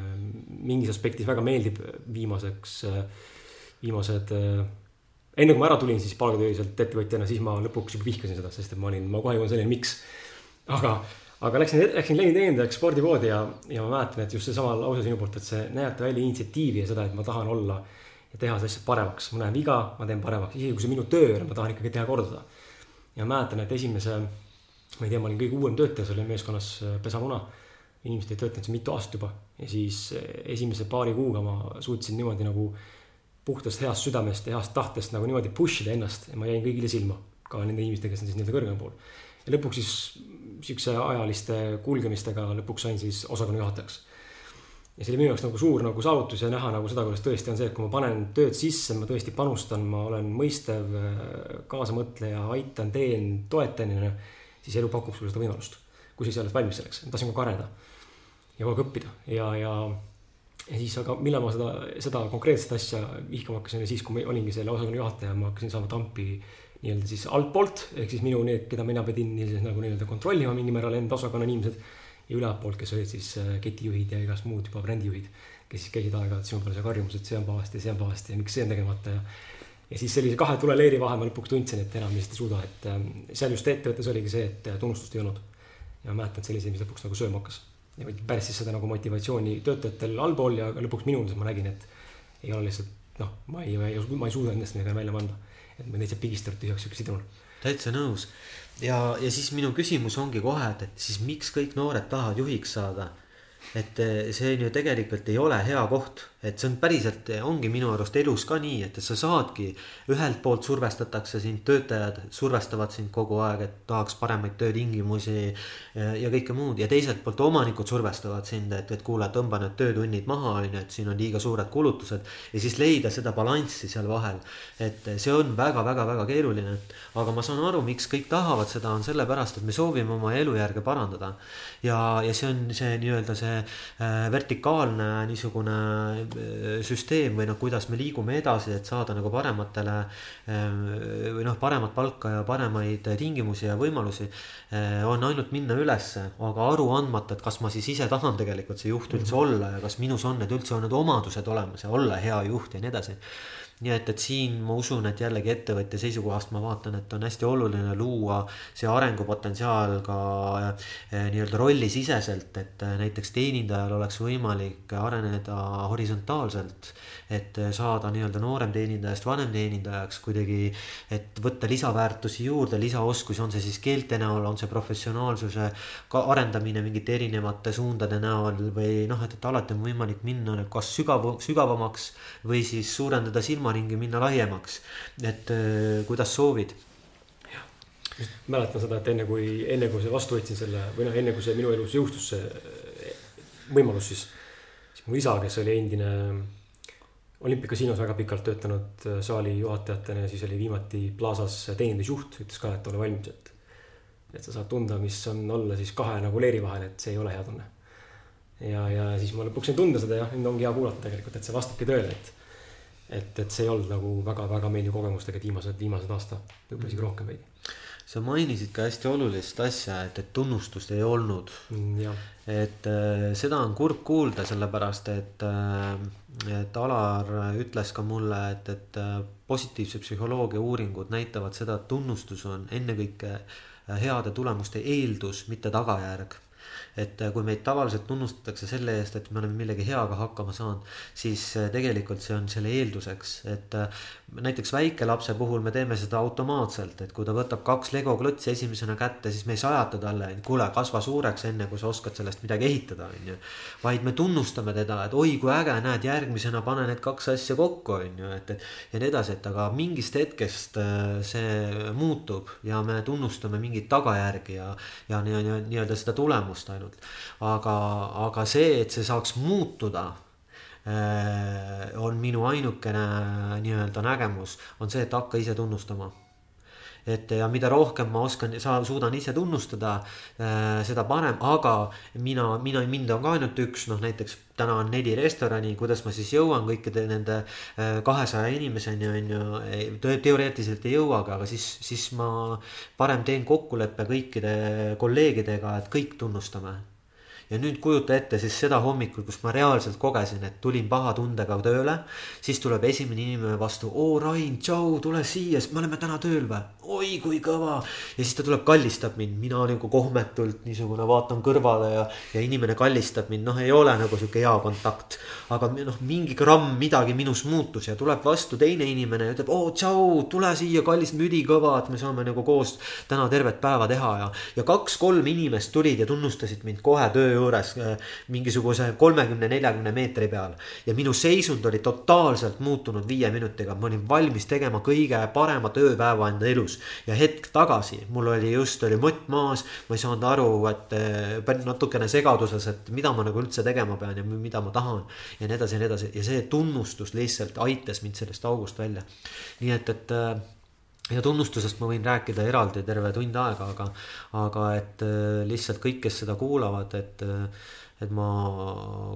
mingis aspektis väga meeldib viimaseks, äh, viimased, äh, enne kui ma ära tulin, siis palgatööliselt ettevõtjana, siis ma lõpuks juba vihkasin seda, sest et ma olin, ma kohe jõuan selleni, miks. aga, aga läksin, läksin klienditeenindajaks spordipoodi ja, ja ma mäletan, et just seesama lause sinu poolt, et see näidata välja initsiatiivi ja seda, et ma tahan olla ja teha seda asja paremaks. ma näen viga, ma teen paremaks, isegi kui see minu töö on, ma tahan ikkagi teha korda. ja mäletan, et esimese ma ei tea, ma olin kõige uuem töötaja seal meeskonnas, äh, pesamuna. inimesed ei töötanud seal mitu aastat juba ja siis äh, esimese paari kuuga ma suutsin niimoodi nagu puhtast heast südamest ja heast tahtest nagu niimoodi push ida ennast ja ma jäin kõigile silma. ka nende inimestega, kes on siis nii-öelda kõrgemal pool. ja lõpuks siis siukse ajaliste kulgemistega lõpuks sain siis osakonna juhatajaks ja see oli minu jaoks nagu suur nagu saavutus ja näha nagu seda, kuidas tõesti on see, et kui ma panen tööd sisse, ma tõesti panustan, ma olen mõistev, äh, kaasamõtleja, aitan, teen, toetan, onju siis elu pakub sulle seda võimalust. kui sa ise oled valmis selleks, ma tahtsin kogu aeg areneda ja kogu aeg õppida ja, ja, ja siis, aga millal ma seda, seda konkreetset asja vihkama hakkasin, siis, kui ma olingi selle osakonna juhataja, ma hakkasin saama tampi nii-öelda siis altpoolt, ehk siis minu need, keda mina pidin nii-öelda nagu nii-öelda kontrollima mingil määral enda osakonna inimesed. ja ülaltpoolt, kes olid siis äh, ketijuhid ja igast muud juba brändijuhid, kes siis käisid aeg-ajalt sinu peale karjumas, et see on pahasti, see on pahasti ja miks see on tegemata ja ja siis sellise kahe tuleleeri vahel ma lõpuks tundsin, et enam lihtsalt ei suuda, et ähm, seal just ettevõttes oligi see, et äh, tunnustust ei olnud. ja mäletan, et see oli see, mis lõpuks nagu sööma hakkas. ja päris siis seda nagu motivatsiooni töötajatel allpool ja lõpuks minul, ma nägin, et ei ole lihtsalt noh, ma ei, ma ei, ma ei suuda endast midagi välja panna. et ma täitsa pigistanud tühjaks sihuke sidrun. täitsa nõus ja, ja siis minu küsimus ongi kohe, et, et siis miks kõik noored tahavad juhiks saada et eh, see on ju tegelikult ei ole hea koht, et see on päriselt, ongi minu arust elus ka nii, et sa saadki, ühelt poolt survestatakse sind, töötajad survestavad sind kogu aeg, et tahaks paremaid töötingimusi ja, kõike muud ja teiselt poolt omanikud survestavad sind, et, et kuule, tõmba need töötunnid maha, on ju, et siin on liiga suured kulutused ja siis leida seda balanssi seal vahel. et see on väga-väga-väga keeruline, aga ma saan aru, miks kõik tahavad seda, on sellepärast, et me soovime oma elujärge parandada ja, ja see on see nii-öelda see äh, vertikaalne niisugune süsteem või noh, kuidas me liigume edasi, et saada nagu parematele äh, või noh, paremat palka ja paremaid tingimusi ja võimalusi äh,. on ainult minna ülesse, aga aru andmata, et kas ma siis ise tahan tegelikult see juht üldse mm -hmm. olla ja kas minus on need üldse on need omadused olemas ja olla hea juht ja nii edasi nii et, et siin ma usun, et jällegi ettevõtja seisukohast ma vaatan, et on hästi oluline luua see arengupotentsiaal ka eh, nii-öelda rollisiseselt, et eh, näiteks teenindajal oleks võimalik areneda horisontaalselt. Et saada nii-öelda noorem teenindajast vanem teenindajaks kuidagi, et võtta lisaväärtusi juurde, lisaoskusi, on see siis keelte näol, on see professionaalsuse arendamine mingite erinevate suundade näol või noh, et, et alati on võimalik minna kas sügav, sügavamaks või siis suurendada silma silmaringi minna laiemaks, et äh, kuidas soovid? Mäletan seda, et enne kui, enne kui see vastu võtsin selle või noh, enne kui see minu elus jõustus see äh, võimalus, siis, siis mu isa, kes oli endine olümpiakasiinos väga pikalt töötanud äh, saali juhatajatena ja siis oli viimati Plaza's teenindusjuht, ütles ka, et ole valmis, et. et sa saad tunda, mis on olla siis kahe nagu leeri vahel, et see ei ole hea tunne. ja, ja siis ma lõpuks sain tunda seda ja nüüd ongi hea kuulata tegelikult, et see vastabki tõele, et et, et see ei olnud nagu väga-väga meeldiv kogemus tegelikult viimased, viimased aasta, võib-olla isegi rohkem veidi. Sa mainisid ka hästi olulist asja, et, et tunnustust ei olnud mm,. et äh, seda on kurb kuulda, sellepärast et äh,, et Alar ütles ka mulle, et, et äh, positiivse psühholoogia uuringud näitavad seda, et tunnustus on ennekõike äh, heade tulemuste eeldus, mitte tagajärg et äh, kui meid tavaliselt tunnustatakse selle eest, et me oleme millegi heaga hakkama saanud, siis äh, tegelikult see on selle eelduseks, et äh, näiteks väikelapse puhul me teeme seda automaatselt, et kui ta võtab kaks Lego klotsi esimesena kätte, siis me ei sajata talle, et kuule, kasva suureks, enne kui sa oskad sellest midagi ehitada, on ju. vaid me tunnustame teda, et oi kui äge, näed, järgmisena pane need kaks asja kokku, on ju, et, et ja nii edasi, et aga mingist hetkest see muutub ja me tunnustame mingeid tagajärgi ja, ja nii-öelda nii, nii seda tulemust ainult ainult. aga, aga see, et see saaks muutuda äh, on minu ainukene nii-öelda nägemus, on see, et hakka ise tunnustama et ja mida rohkem ma oskan, saan, suudan ise tunnustada äh,, seda parem, aga mina, mina, mind on ka ainult üks, noh näiteks täna on neli restorani, kuidas ma siis jõuan kõikide nende äh, kahesaja inimeseni on ju, teoreetiliselt ei jõuagi, aga siis, siis ma parem teen kokkuleppe kõikide kolleegidega, et kõik tunnustame. Ja nüüd kujuta ette siis seda hommikul, kus ma reaalselt kogesin, et tulin paha tundega tööle. siis tuleb esimene inimene vastu, oo Rain, tšau, tule siia, me oleme täna tööl või? Oi kui kõva. ja siis ta tuleb, kallistab mind, mina nagu kohmetult niisugune vaatan kõrvale ja, ja inimene kallistab mind, noh, ei ole nagu sihuke hea kontakt. aga noh, mingi gramm midagi minus muutus ja tuleb vastu teine inimene ja ütleb, oo tšau, tule siia, kallis müdi kõva, et me saame nagu koos täna tervet päeva teha ja, ja kaks-kolm inimest tulid ja tunnustasid mind kohe töö juures äh, mingisuguse kolmekümne, neljakümne meetri peal. ja minu seisund oli totaalselt muutunud viie minutiga, ma olin valmis tegema kõige parema tööpäeva enda elus. Ja hetk tagasi mul oli just, oli mott maas, ma ei saanud aru, et äh, natukene segaduses, et mida ma nagu üldse tegema pean ja mida ma tahan. ja nii edasi ja nii edasi ja see tunnustus lihtsalt aitas mind sellest august välja. nii et, et äh, ja tunnustusest ma võin rääkida eraldi terve tund aega, aga, aga et äh, lihtsalt kõik, kes seda kuulavad, et, et ma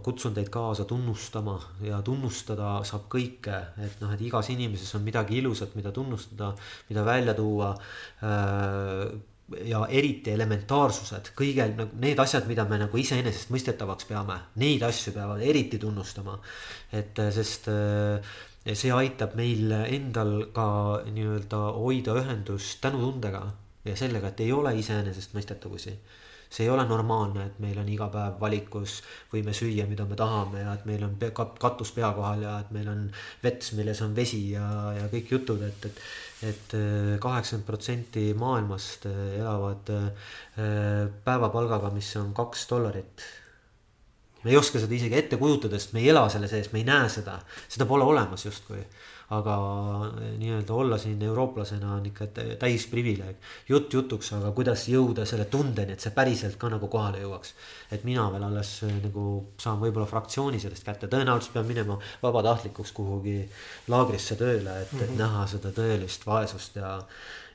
kutsun teid kaasa tunnustama ja tunnustada saab kõike, et noh, et igas inimeses on midagi ilusat, mida tunnustada, mida välja tuua äh, ja eriti elementaarsused, kõige nagu need asjad, mida me nagu iseenesestmõistetavaks peame, neid asju peavad eriti tunnustama. et sest äh, see aitab meil endal ka nii-öelda hoida ühendust tänutundega ja sellega, et ei ole iseenesestmõistetavusi. See ei ole normaalne, et meil on iga päev valikus, võime süüa, mida me tahame ja et meil on katus pea kohal ja et meil on vets, milles on vesi ja, ja kõik jutud, et, et et äh, kaheksakümmend protsenti maailmast äh, elavad äh, päevapalgaga, mis on kaks dollarit me ei oska seda isegi ette kujutada, sest me ei ela selle sees, me ei näe seda, seda pole olemas justkui. Aga eh, nii-öelda olla siin eurooplasena on ikka täis privileeg. jutt jutuks, aga kuidas jõuda selle tundeni, et see päriselt ka nagu kohale jõuaks. et mina veel alles eh, nagu saan võib-olla fraktsiooni sellest kätte, tõenäoliselt pean minema vabatahtlikuks kuhugi laagrisse tööle, et mm, -hmm. et mhm. näha seda tõelist vaesust ja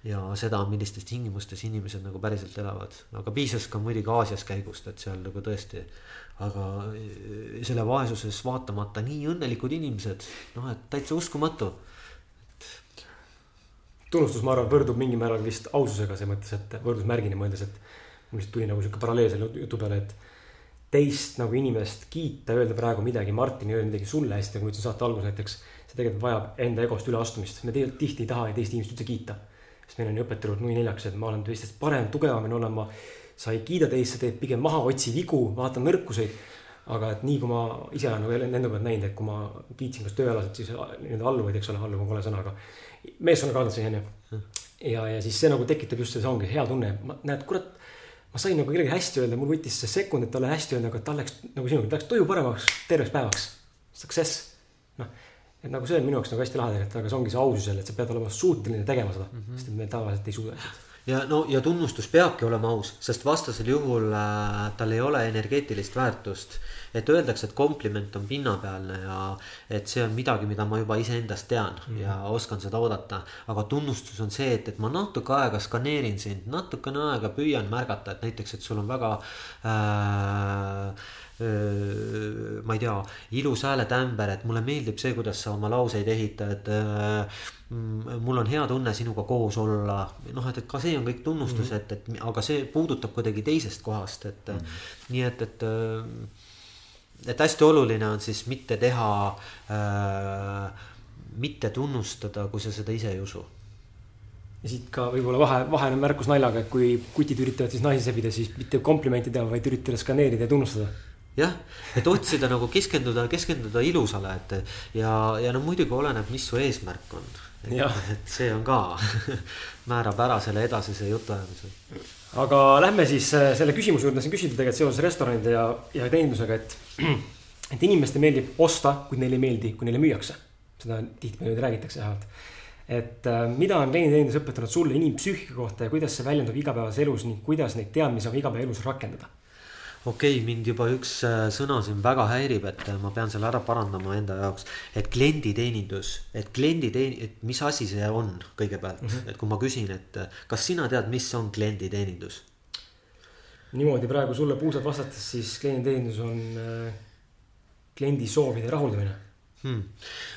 ja seda, millistes tingimustes inimesed nagu päriselt elavad, aga piisas ka muidugi Aasias käigust, et seal nagu tõesti aga eh, selle vaesuses vaatamata nii õnnelikud inimesed, noh, et täitsa uskumatu et.... tunnustus, ma arvan, võrdub mingil määral vist aususega selles mõttes, et võrdusmärgini mõeldes, et mul lihtsalt tuli nagu sihuke paralleel selle jutu peale, et teist nagu inimest kiita, öelda praegu midagi Martini, öelda midagi sulle hästi, nagu ma ütlesin saate alguses näiteks. see tegelikult vajab enda egost üleastumist, me tegelikult tihti ei taha teist inimest üldse kiita. sest meil on ju õpetatud nui neljaks, et ma olen teistest parem, tugevam ja olen ma, sa ei kiida teist, sa teed pigem maha, otsi vigu, vaata nõrkuseid aga et nii kui ma ise olen nagu enda pealt näinud, et kui ma kiitsin kas tööalaselt, siis nii-öelda alluvaid, eks ole, alluv on kole sõna, aga meeskonnakaaslased onju. ja, ja siis see nagu tekitab just see, ongi hea tunne, näed, kurat ma sain nagu kellegi hästi öelda, mul võttis see sekund, et talle hästi öelda, aga tal läks nagu sinuga, läks tuju paremaks terveks päevaks. Success. noh, et nagu see on minu jaoks nagu hästi lahe tegelikult, aga see ongi see ausus jälle, et sa pead olema suuteline tegema seda mm, -hmm. sest et me tavaliselt ei suuda lihtsalt ja no ja tunnustus peabki olema aus, sest vastasel juhul äh, tal ei ole energeetilist väärtust et öeldakse, et kompliment on pinnapealne ja et see on midagi, mida ma juba iseendast tean mm. ja oskan seda oodata. aga tunnustus on see, et, et ma natuke aega skaneerin sind, natukene aega püüan märgata, et näiteks, et sul on väga äh, ma ei tea, ilus hääletämber, et mulle meeldib see, kuidas sa oma lauseid ehitad. mul on hea tunne sinuga koos olla, noh, et, et ka see on kõik tunnustus mm, -hmm. et, et aga see puudutab kuidagi teisest kohast, et mm -hmm. nii et, et et hästi oluline on siis mitte teha äh,, mitte tunnustada, kui sa seda ise ei usu. ja siit ka võib-olla vahe, vahene märkus naljaga, et kui kutid üritavad siis naisi sebida, siis mitte komplimenti teha, vaid üritada skaneerida ja tunnustada jah, et otsida nagu keskenduda, keskenduda ilusale, et ja, ja no muidugi oleneb, mis su eesmärk on. et see on ka <laughs> määrab ära selle edasise jutuajamise aga lähme siis äh, selle küsimuse juurde, siin küsiti tegelikult seoses restoranide ja, ja teenindusega, et, <clears throat> et inimestele meeldib osta, kuid neile ei meeldi, kui neile müüakse. seda tihtipeale räägitakse vähemalt. et äh, mida on klienditeenindus õpetanud sulle inimpsüühika kohta ja kuidas see väljendub igapäevases elus ning kuidas neid teadmisi oma igapäevaelus rakendada? Okei okay,, mind juba üks äh, sõna siin väga häirib, et äh, ma pean selle ära parandama enda jaoks. et klienditeenindus, et klienditeen-, et mis asi see on kõigepealt mm, -hmm. et kui ma küsin, et äh, kas sina tead, mis on klienditeenindus? niimoodi praegu sulle puusalt vastates, siis klienditeenindus on kliendi soovide rahuldamine hmm..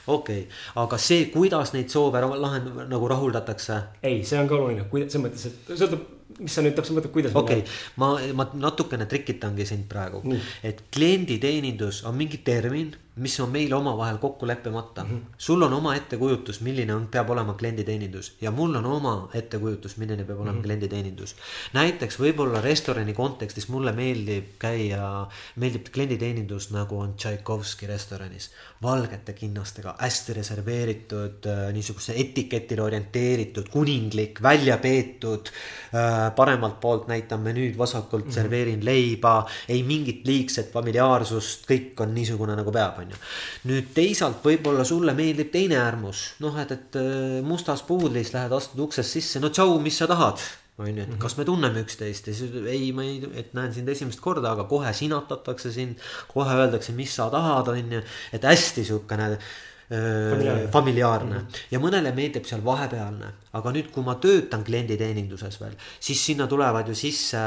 okei okay., aga see, kuidas neid soove lahend-, nagu rahuldatakse? ei, see on ka oluline, selles mõttes, et sõltub mis sa nüüd täpselt mõtled, kuidas? okei okay., ma, ma natukene trikitangi sind praegu, et klienditeenindus on mingi termin mis on meil omavahel kokku leppimata mm. -hmm. sul on oma ettekujutus, milline on, peab olema klienditeenindus ja mul on oma ettekujutus, milline peab olema mm -hmm. klienditeenindus. näiteks võib-olla restorani kontekstis mulle meeldib käia, meeldib klienditeenindus nagu on Tšaikovski restoranis. valgete kinnastega, hästi reserveeritud, äh, niisuguse etiketile orienteeritud, kuninglik, välja peetud. Äh, paremalt poolt näitan menüüd, vasakult mm -hmm. serveerin leiba, ei mingit liigset familiaarsust, kõik on niisugune nagu peab on ju. Nüüd teisalt võib-olla sulle meeldib teine äärmus, noh, et, et äh, mustas puudlis lähed, astud uksest sisse, no tšau, mis sa tahad? On ju, et mhm. kas me tunneme üksteist? Ja siis ei, ma ei, et näen sind esimest korda, aga kohe sinatatakse sind. kohe öeldakse, mis sa tahad, on ju, et hästi siukene familiaarne, familiaarne. Mm -hmm. ja mõnele meeldib seal vahepealne, aga nüüd, kui ma töötan klienditeeninduses veel, siis sinna tulevad ju sisse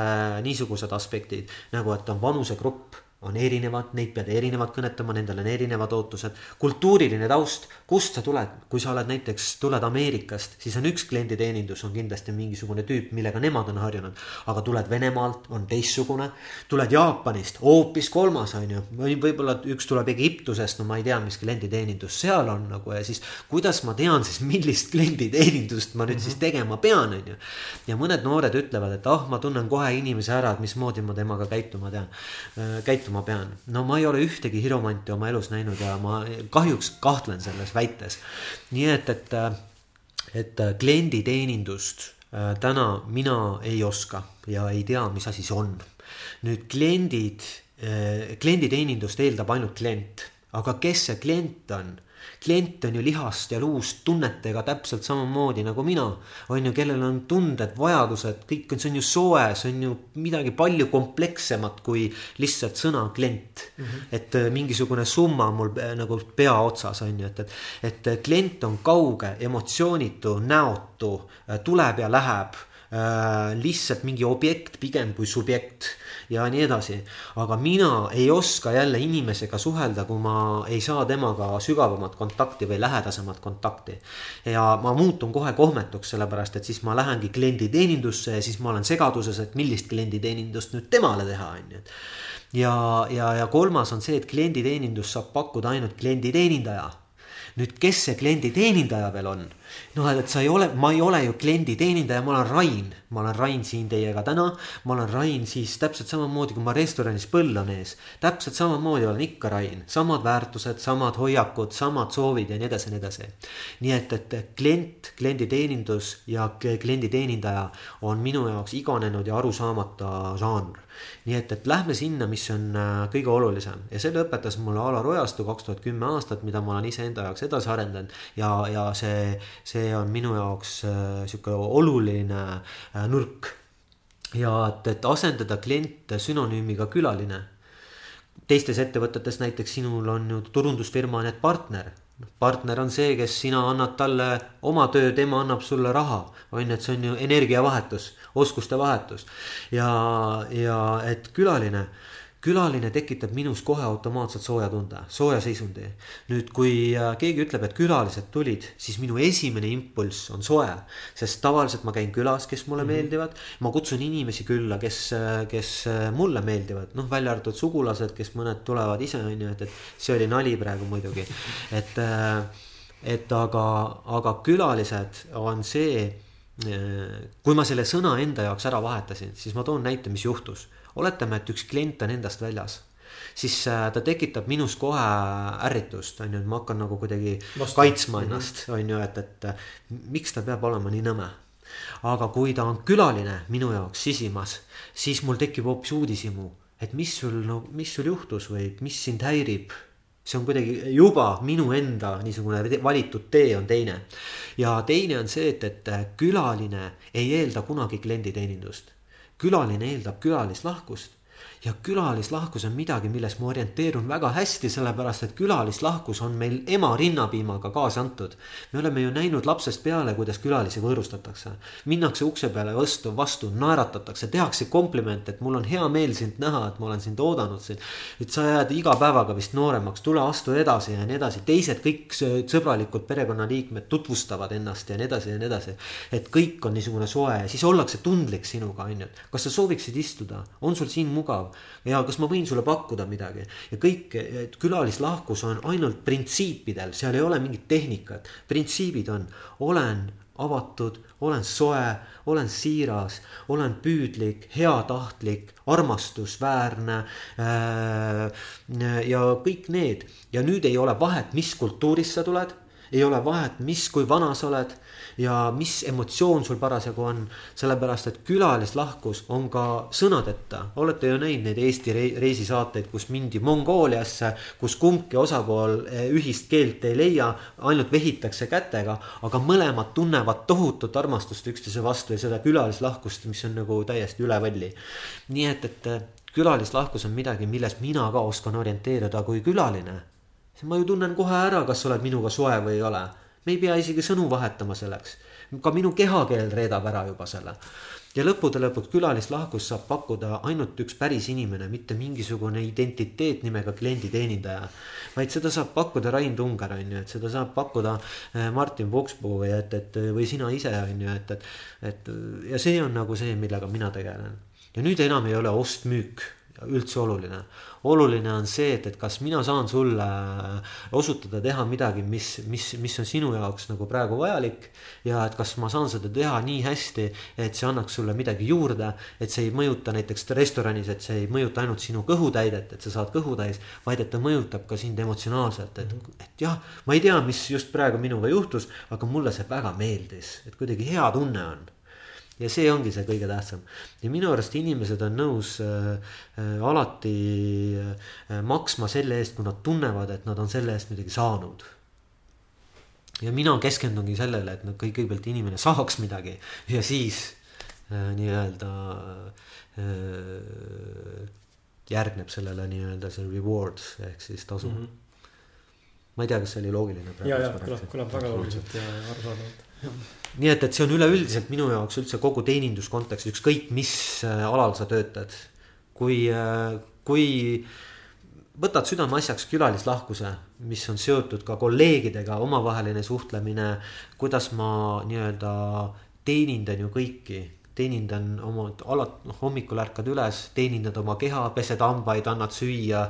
niisugused aspektid nagu, et on vanusegrupp on erinevad, neid pead erinevalt kõnetama, nendel on erinevad ootused. kultuuriline taust, kust sa tuled, kui sa oled näiteks, tuled Ameerikast, siis on üks klienditeenindus on kindlasti mingisugune tüüp, millega nemad on harjunud. aga tuled Venemaalt, on teistsugune. tuled Jaapanist, hoopis kolmas on ju, või võib-olla üks tuleb Egiptusest, no ma ei tea, mis klienditeenindus seal on nagu ja siis. kuidas ma tean siis, millist klienditeenindust ma nüüd mm -hmm. siis tegema pean, on ju. ja mõned noored ütlevad, et ah, ma tunnen kohe inimese ära, et mismoodi ma temaga käituma tean, käituma ma pean. no ma ei ole ühtegi hiromanti oma elus näinud ja ma kahjuks kahtlen selles väites. nii et, et, et klienditeenindust äh, täna mina ei oska ja ei tea, mis asi see on. nüüd kliendid, äh, klienditeenindust eeldab ainult klient, aga kes see klient on klient on ju lihast ja luust tunnetega täpselt samamoodi nagu mina. on ju, kellel on tunded, vajadused, kõik on, see on ju soe, see on ju midagi palju komplekssemat kui lihtsalt sõna klient mm. -hmm. et äh, mingisugune summa mul äh, nagu pea otsas on ju, et, et, et äh, klient on kauge, emotsioonitu, näotu, tuleb ja läheb lihtsalt mingi objekt pigem kui subjekt ja nii edasi. aga mina ei oska jälle inimesega suhelda, kui ma ei saa temaga sügavamat kontakti või lähedasemat kontakti. ja ma muutun kohe kohmetuks, sellepärast et siis ma lähengi klienditeenindusse ja siis ma olen segaduses, et millist klienditeenindust nüüd temale teha, on ju ja, ja, ja kolmas on see, et klienditeenindust saab pakkuda ainult klienditeenindaja nüüd, kes see klienditeenindaja veel on? noh, et sa ei ole, ma ei ole ju klienditeenindaja, ma olen Rain, ma olen Rain siin teiega täna. ma olen Rain siis täpselt samamoodi, kui ma restoranis põll on ees, täpselt samamoodi olen ikka Rain, samad väärtused, samad hoiakud, samad soovid ja nii edasi ja nii edasi. nii et, et klient, klienditeenindus ja klienditeenindaja on minu jaoks iganenud ja arusaamata žanr nii et, et lähme sinna, mis on äh, kõige olulisem ja selle õpetas mulle Alar Ojastu kaks tuhat kümme aastat, mida ma olen iseenda jaoks edasi arendanud. ja, ja see, see on minu jaoks äh, sihuke oluline äh, nurk. ja et, et asendada klient sünonüümiga külaline. teistes ettevõtetes näiteks sinul on ju turundusfirma need partner partner on see, kes sina annad talle oma töö, tema annab sulle raha, on ju, et see on ju energiavahetus oskuste vahetus. ja, ja et külaline, külaline tekitab minus kohe automaatselt sooja tunde, sooja seisundi. nüüd, kui äh, keegi ütleb, et külalised tulid, siis minu esimene impulss on soe. sest tavaliselt ma käin külas, kes mulle mm -hmm. meeldivad, ma kutsun inimesi külla, kes, äh, kes äh, mulle meeldivad, noh, välja arvatud sugulased, kes mõned tulevad ise, on ju, et, et see oli nali praegu muidugi, et et aga, aga külalised on see kui ma selle sõna enda jaoks ära vahetasin, siis ma toon näite, mis juhtus. Oletame, et üks klient on endast väljas, siis äh, ta tekitab minus kohe ärritust, on ju, et ma hakkan nagu kuidagi Vastu. kaitsma mhm. ennast, on ju, et, et miks ta peab olema nii nõme. aga kui ta on külaline minu jaoks sisimas, siis mul tekib hoopis uudishimu, et mis sul, no mis sul juhtus või mis sind häirib see on kuidagi juba minu enda niisugune valitud tee on teine. ja teine on see, et, et külaline ei eelda kunagi klienditeenindust. Külaline eeldab külalislahkust ja külalislahkus on midagi, milles ma orienteerun väga hästi, sellepärast et külalislahkus on meil ema rinnapiimaga kaasa antud. me oleme ju näinud lapsest peale, kuidas külalisi võõrustatakse. minnakse ukse peale vastu, vastu, naeratatakse, tehakse komplimente, et mul on hea meel sind näha, et ma olen sind oodanud siin. et sa jääd iga päevaga vist nooremaks, tule astu edasi ja nii edasi, teised kõik sõbralikud perekonnaliikmed tutvustavad ennast ja nii edasi ja nii edasi. et kõik on niisugune soe ja siis ollakse tundlik sinuga, on ju, et kas sa sooviksid istuda, on sul siin mugav ja kas ma võin sulle pakkuda midagi? Ja kõik, külalislahkus on ainult printsiipidel, seal ei ole mingit tehnikat, printsiibid on, olen avatud, olen soe, olen siiras, olen püüdlik, heatahtlik, armastusväärne äh,. ja kõik need. Ja nüüd ei ole vahet, mis kultuurist sa tuled, ei ole vahet, mis, kui vana sa oled ja mis emotsioon sul parasjagu on. sellepärast, et külalislahkus on ka sõnadeta, olete ju näinud neid Eesti reisisaateid, kus mindi Mongooliasse, kus kumbki osapool eh, ühist keelt ei leia, ainult vehitakse kätega, aga mõlemad tunnevad tohutut armastust üksteise vastu ja seda külalislahkust, mis on nagu täiesti üle võlli. nii et, et eh, külalislahkus on midagi, milles mina ka oskan orienteeruda kui külaline. Ma ju tunnen kohe ära, kas sa oled minuga soe või ei ole me ei pea isegi sõnu vahetama selleks. ka minu kehakeel reedab ära juba selle. ja lõppude lõpuks külalislahkust saab pakkuda ainult üks päris inimene, mitte mingisugune identiteet nimega klienditeenindaja. vaid seda saab pakkuda Rain Tungar, on ju, et seda saab pakkuda eh, Martin Pukspuu või et, et või sina ise on ju, et, et, et ja see on nagu see, millega mina tegelen. ja nüüd enam ei ole ost-müük üldse oluline oluline on see, et, et kas mina saan sulle osutada, teha midagi, mis, mis, mis on sinu jaoks nagu praegu vajalik. ja et kas ma saan seda teha nii hästi, et see annaks sulle midagi juurde, et see ei mõjuta näiteks restoranis, et see ei mõjuta ainult sinu kõhutäidet, et sa saad kõhutäis, vaid et ta mõjutab ka sind emotsionaalselt, et, et jah, ma ei tea, mis just praegu minuga juhtus, aga mulle see väga meeldis, et kuidagi hea tunne on ja see ongi see kõige tähtsam ja minu arust inimesed on nõus äh, äh, alati äh, maksma selle eest, kui nad tunnevad, et nad on selle eest midagi saanud. ja mina keskendungi sellele, et no kõigepealt inimene saaks midagi ja siis äh, nii-öelda äh, järgneb sellele nii-öelda see reward ehk siis tasu mm. -hmm. ma ei tea, kas see oli loogiline. ja, ja kõlab, kõlab väga loogiliselt ja arusaadavalt nii et, et see on üleüldiselt minu jaoks üldse kogu teeninduskontekst, ükskõik mis äh, alal sa töötad. kui, äh, kui võtad südameasjaks külalislahkuse, mis on seotud ka kolleegidega, omavaheline suhtlemine, kuidas ma nii-öelda teenindan ju kõiki teenindan oma, alati noh, hommikul ärkad üles, teenindad oma keha, pesed hambaid, annad süüa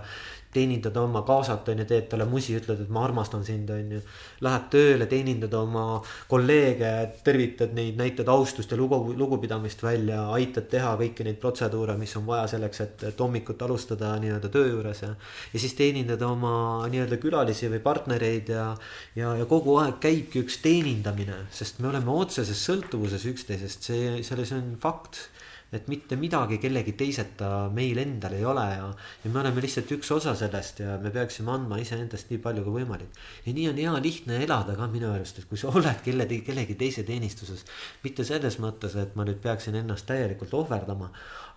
teenindad oma kaasat, on ju, teed talle musi, ütled, et ma armastan sind, on ju. Lähed tööle, teenindad oma kolleege, tervitad neid, näitad austust ja lugu, lugupidamist välja, aitad teha kõiki neid protseduure, mis on vaja selleks, et, et hommikut alustada nii-öelda töö juures ja. ja siis teenindad oma nii-öelda külalisi või partnereid ja, ja, ja kogu aeg käibki üks teenindamine, sest me oleme otseses sõltuvuses üksteisest, see, selles on fakt et mitte midagi kellegi teiseta meil endal ei ole ja, ja me oleme lihtsalt üks osa sellest ja me peaksime andma iseendast nii palju kui võimalik. ja nii on hea lihtne elada ka minu arust, et kui sa oled kelle, kellegi teise teenistuses. mitte selles mõttes, et ma nüüd peaksin ennast täielikult ohverdama,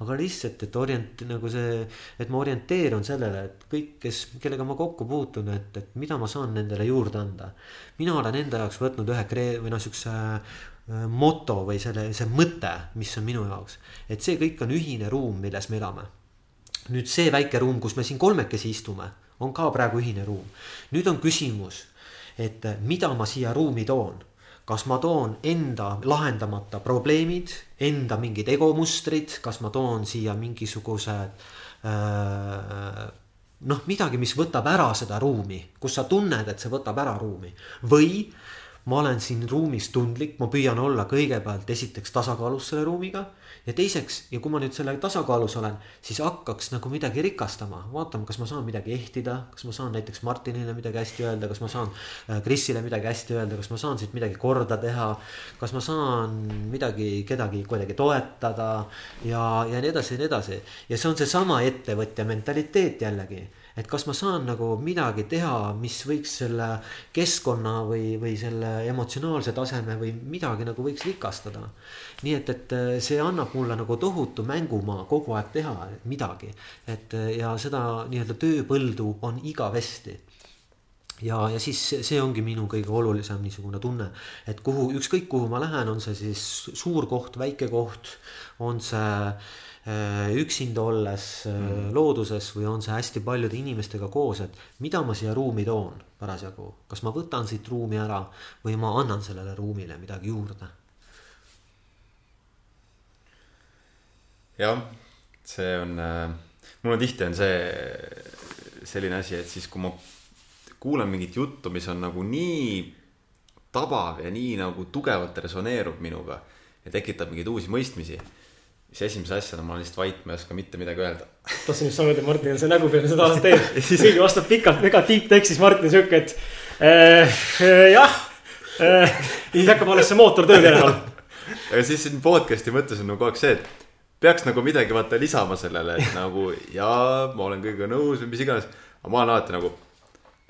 aga lihtsalt, et orient- nagu see, et ma orienteerun sellele, et kõik, kes, kellega ma kokku puutun, et, et mida ma saan nendele juurde anda. mina olen enda jaoks võtnud ühe kree- või noh, siukse moto või selle, see mõte, mis on minu jaoks. et see kõik on ühine ruum, milles me elame. nüüd see väike ruum, kus me siin kolmekesi istume, on ka praegu ühine ruum. nüüd on küsimus, et äh, mida ma siia ruumi toon. kas ma toon enda lahendamata probleemid, enda mingid egomustrid, kas ma toon siia mingisugused äh, noh, midagi, mis võtab ära seda ruumi, kus sa tunned, et see võtab ära ruumi või ma olen siin ruumis tundlik, ma püüan olla kõigepealt esiteks tasakaalus selle ruumiga. ja teiseks, ja kui ma nüüd selle tasakaalus olen, siis hakkaks nagu midagi rikastama, vaatama, kas ma saan midagi ehtida, kas ma saan näiteks Martinile midagi hästi öelda, kas ma saan äh, Krisile midagi hästi öelda, kas ma saan siit midagi korda teha. kas ma saan midagi, kedagi kuidagi toetada ja, ja nii edasi ja nii edasi. ja see on seesama ettevõtja mentaliteet jällegi et kas ma saan nagu midagi teha, mis võiks selle keskkonna või, või selle emotsionaalse taseme või midagi nagu võiks rikastada. nii et, et äh, see annab mulle nagu tohutu mängumaa kogu aeg teha midagi, et äh, ja seda nii-öelda tööpõldu on igavesti. Ja, ja siis see ongi minu kõige olulisem niisugune tunne, et kuhu, ükskõik kuhu ma lähen, on see siis suur koht, väike koht, on see üksinda olles äh, mm. looduses või on see hästi paljude inimestega koos, et mida ma siia ruumi toon parasjagu, kas ma võtan siit ruumi ära või ma annan sellele ruumile midagi juurde? jah, see on äh,, mul on tihti on see selline asi, et siis kui ma kuulan mingit juttu, mis on nagu nii tabav ja nii nagu tugevalt resoneerub minuga ja tekitab mingeid uusi mõistmisi siis esimese asjana ma olen lihtsalt vait, ma ei oska mitte midagi öelda. tahtsin just sama öelda, Martin see nägu peal, seda aastat teeb. <laughs> keegi vastab pikalt negatiivtekstis, Martin sihuke, et äh, jah äh,. ja siis hakkab alles see mootor tööle enam. <laughs> aga siis siin podcast'i mõttes on nagu kogu aeg see, et peaks nagu midagi vaata lisama sellele, et nagu jaa, ma olen kõigega nõus või mis iganes. aga ma olen alati nagu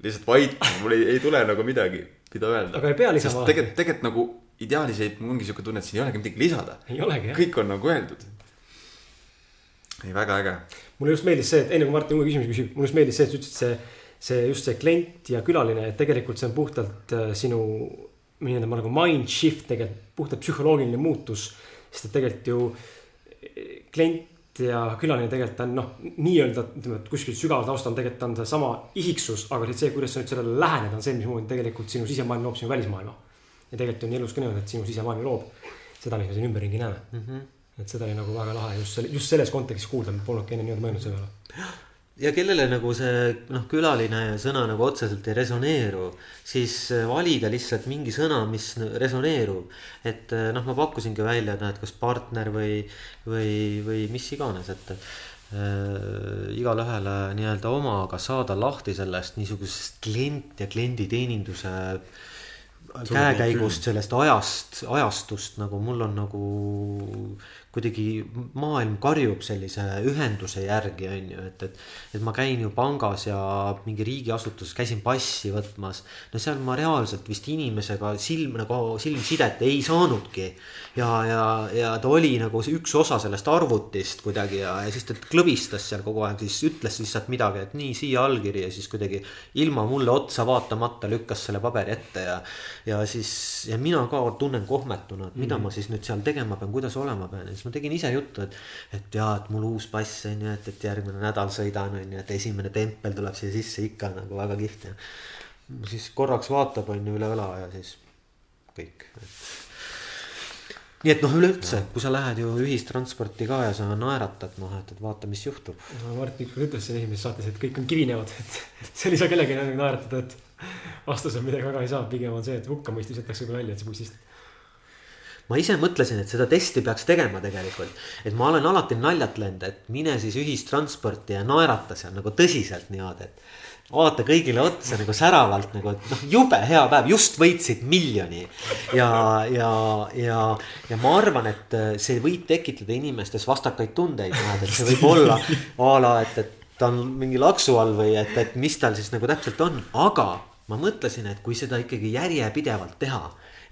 lihtsalt vait, mul ei, ei tule nagu midagi, mida öelda. aga ei pea lisama. tegelikult, tegelikult nagu ideaalis ei, mul ongi sihuke tunne, et siin ei olegi midagi lisada. ei olegi jah. kõik on nagu öeldud. ei, väga äge. mulle just meeldis see, et enne kui Martin uue küsimuse küsib, mulle just meeldis see, et sa ütlesid see, see just see klient ja külaline, et tegelikult see on puhtalt äh, sinu nii-öelda nagu mind shift tegelikult, puhtalt psühholoogiline muutus. sest et tegelikult ju äh, klient ja külaline tegelikult on noh, nii-öelda ütleme, et kuskil sügaval taustal tegelikult on seesama isiksus, aga see, kuidas sa nüüd sellele lähened, on see, mismoodi tegelikult sinu sisemaailm loob sinu välismaailma ja tegelikult on elus ka niimoodi, et sinu sisemaailm loob seda, mis me siin ümberringi näeme mm. -hmm. et seda oli nagu väga lahe just selle, just selles kontekstis kuulda, ma polnudki enne niimoodi mõelnud selle peale. ja kellele nagu see noh, külaline sõna nagu otseselt ei resoneeru, siis valida lihtsalt mingi sõna, mis resoneerub. et noh, ma pakkusingi välja, et noh, et kas partner või, või, või mis iganes, et äh, igalühele nii-öelda oma, aga saada lahti sellest niisugusest klient ja klienditeeninduse äh, käekäigust, sellest ajast, ajastust nagu mul on nagu kuidagi maailm karjub sellise ühenduse järgi, on ju, et, et. et ma käin ju pangas ja mingi riigiasutuses käisin passi võtmas. no seal ma reaalselt vist inimesega silm nagu silmsidet ei saanudki. ja, ja, ja ta oli nagu üks osa sellest arvutist kuidagi ja, ja siis ta klõbistas seal kogu aeg, siis ütles lihtsalt midagi, et nii siia allkiri ja siis kuidagi. ilma mulle otsa vaatamata lükkas selle paberi ette ja, ja siis ja mina ka tunnen kohmetuna, et mida mm. ma siis nüüd seal tegema pean, kuidas olema pean ja siis ma tegin ise juttu, et. et jaa, et mul uus pass on ju, et, et järgmine nädal sõidan on ju, et esimene tempel tuleb siia sisse ikka nagu väga kihvt ja. siis korraks vaatab on ju üle õla ja siis kõik, et nii et noh, üleüldse, kui sa lähed ju ühistransporti ka ja sa naeratad, noh, et, et vaata, mis juhtub. no Mart Mikk ütles siin esimeses saates, et kõik on kivinevad, et <laughs> seal ei saa kellelegi enam naeratada, et vastus on midagi väga ei saa, pigem on see, et hukkamõist visatakse välja, et see bussist. Ma ise mõtlesin, et seda testi peaks tegema tegelikult, et ma olen alati naljatlenud, et mine siis ühistransporti ja naerata seal nagu tõsiselt niimoodi, et vaata kõigile otsa nagu säravalt nagu, et noh, jube hea päev, just võitsid miljoni. ja, ja, ja, ja ma arvan, et see võib tekitada inimestes vastakaid tundeid, et see võib olla a la, et, et ta on mingi laksu all või et, et mis tal siis nagu täpselt on, aga ma mõtlesin, et kui seda ikkagi järjepidevalt teha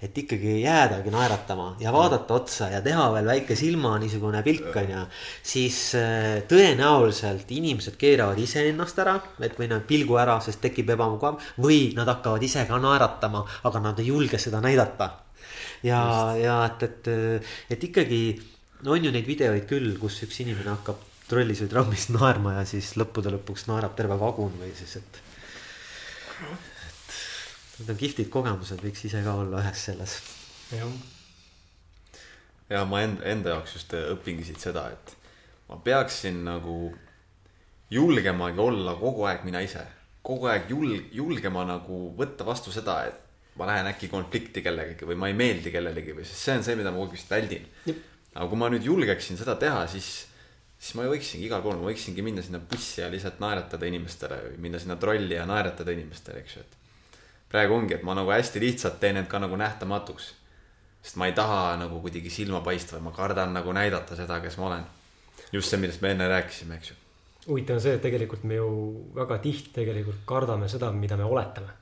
et ikkagi jäädagi naeratama ja vaadata otsa ja teha veel väike silma niisugune pilk on ju. siis äh, tõenäoliselt inimesed keeravad iseennast ära, et või nad pilgu ära, sest tekib ebamugav. või nad hakkavad ise ka naeratama, aga nad ei julge seda näidata. ja, ja et, et, et ikkagi on ju neid videoid küll, kus üks inimene hakkab trollis või trammis naerma ja siis lõppude lõpuks naerab terve vagun või siis, et Need on kihvtid kogemused, võiks ise ka olla ühes selles. jah. ja ma enda, enda jaoks just õpingi siit seda, et ma peaksin nagu julgemagi olla kogu aeg mina ise. kogu aeg julg-, julgema nagu võtta vastu seda, et ma lähen äkki konflikti kellegagi või ma ei meeldi kellelegi või, sest see on see, mida ma kogu aeg vist väldin. aga kui ma nüüd julgeksin seda teha, siis, siis ma ju võiksingi igal pool, ma võiksingi minna sinna bussi ja lihtsalt naeratada inimestele või minna sinna trolli ja naeratada inimestele, eks ju, et praegu ongi, et ma nagu hästi lihtsalt teen end ka nagu nähtamatuks. sest ma ei taha nagu kuidagi silma paista ma kardan nagu näidata seda, kes ma olen. just see, millest me enne rääkisime, eks ju. huvitav on see, et tegelikult me ju väga tihti tegelikult kardame seda, mida me oletame.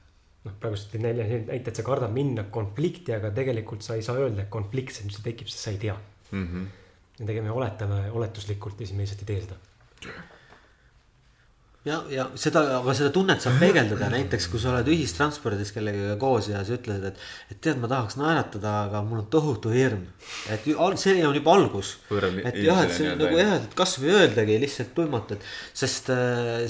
noh, praegust tõin nalja näite, et sa kardad minna konflikti, aga tegelikult sa ei saa öelda, et konflikt, mis tekib, sest sa ei tea mm. -hmm. ja tegelikult me oletame oletuslikult ja siis me lihtsalt ei tee seda ja, ja seda, aga seda tunnet saab peegeldada näiteks, kui sa oled ühistranspordis kellegagi koos ja sa ütled, et, et tead, ma tahaks naeratada, aga mul on tohutu hirm. et see on juba algus. et jah, et see on nagu jah, et kasvõi öeldagi lihtsalt tuimalt, et sest,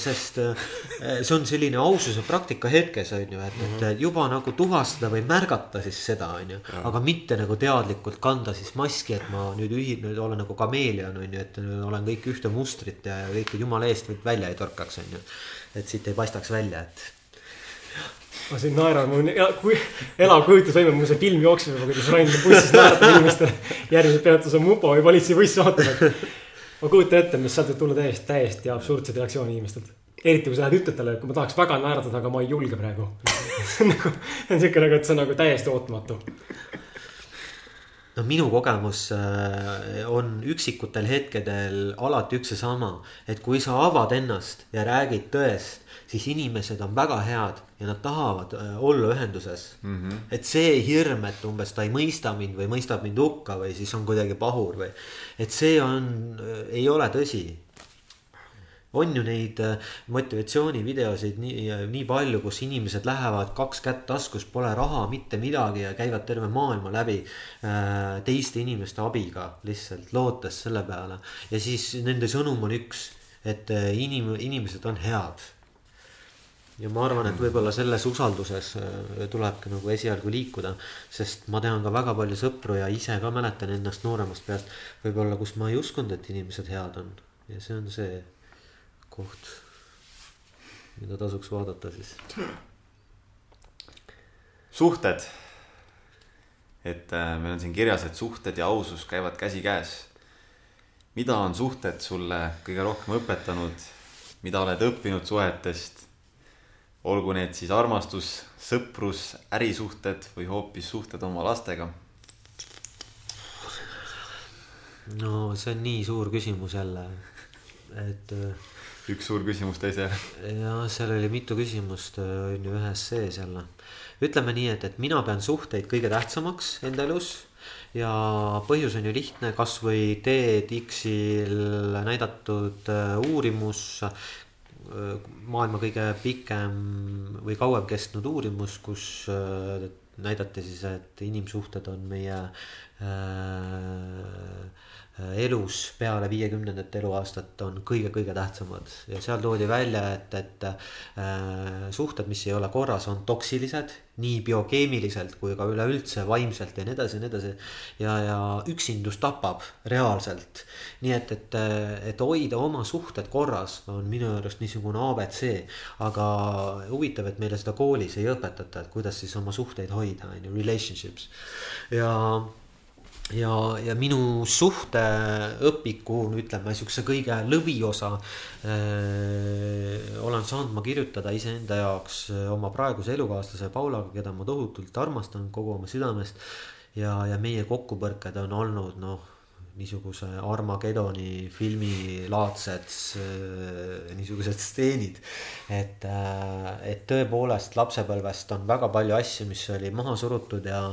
sest see on selline aususe praktika hetkes on ju, et, et juba nagu tuvastada või märgata siis seda on ju, aga mitte nagu teadlikult kanda siis maski, et ma nüüd ühi-, nüüd olen nagu kameelion on ju, et olen kõik ühte mustrit ja kõike jumala eest välja ei torkaks on ju. et siit ei paistaks välja, et ma siin naeran, mul kui, elav kujutusvõime, mul see film jookseb juba, kuidas Rain bussis naeratab inimestele. järgmine peatus on mupo või politseibuss ootab. ma kujutan ette, mis sealt võib tulla täiesti, täiesti absurdseid reaktsioone inimestelt. eriti kui sa lähed, ütled talle, et ma tahaks väga naeratada, aga ma ei julge praegu. see <laughs> on nagu, see on siuke nagu, et see on nagu täiesti ootamatu no minu kogemus äh, on üksikutel hetkedel alati üks ja sama, et kui sa avad ennast ja räägid tõest, siis inimesed on väga head ja nad tahavad äh, olla ühenduses mm. -hmm. et see hirm, et umbes ta ei mõista mind või mõistab mind hukka või siis on kuidagi pahur või, et see on, äh, ei ole tõsi on ju neid äh, motivatsioonivideosid nii, nii palju, kus inimesed lähevad kaks kätt taskus, pole raha, mitte midagi ja käivad terve maailma läbi äh, teiste inimeste abiga lihtsalt lootes selle peale. ja siis nende sõnum on üks, et äh, inim-, inimesed on head ja ma arvan, et võib-olla selles usalduses tulebki nagu esialgu liikuda, sest ma tean ka väga palju sõpru ja ise ka mäletan ennast nooremast peast, võib-olla kus ma ei uskunud, et inimesed head on ja see on see koht, mida tasuks vaadata siis. suhted. et äh, meil on siin kirjas, et suhted ja ausus käivad käsikäes. mida on suhted sulle kõige rohkem õpetanud, mida oled õppinud suhetest? olgu need siis armastus, sõprus, ärisuhted või hoopis suhted oma lastega no see on nii suur küsimus jälle, et äh, üks suur küsimus teise järel. ja seal oli mitu küsimust äh, on ju ühes sees jälle. ütleme nii, et, et mina pean suhteid kõige tähtsamaks enda elus ja põhjus on ju lihtne, kasvõi TEDx-il näidatud äh, uurimus, äh, maailma kõige pikem või kauem kestnud uurimus, kus näidati siis, et inimsuhted on meie äh, elus peale viiekümnendat eluaastat on kõige-kõige tähtsamad ja seal toodi välja, et, et äh, suhted, mis ei ole korras, on toksilised nii biokeemiliselt kui ka üleüldse vaimselt ja nii edasi ja nii edasi. ja, ja üksindus tapab reaalselt. nii et, et, et hoida oma suhted korras on minu arust niisugune abc, aga huvitav, et meile seda koolis ei õpetata, et kuidas siis oma suhteid hoida, on ju, relationships ja ja, ja minu suhteõpiku, ütleme siukse kõige lõviosa äh, olen saanud ma kirjutada iseenda jaoks äh, oma praeguse elukaaslase Paulaga, keda ma tohutult armastan kogu oma südamest. ja, ja meie kokkupõrked on olnud noh niisuguse Armageddoni filmilaadsed äh, niisugused stseenid. et, äh, et tõepoolest lapsepõlvest on väga palju asju, mis oli maha surutud ja,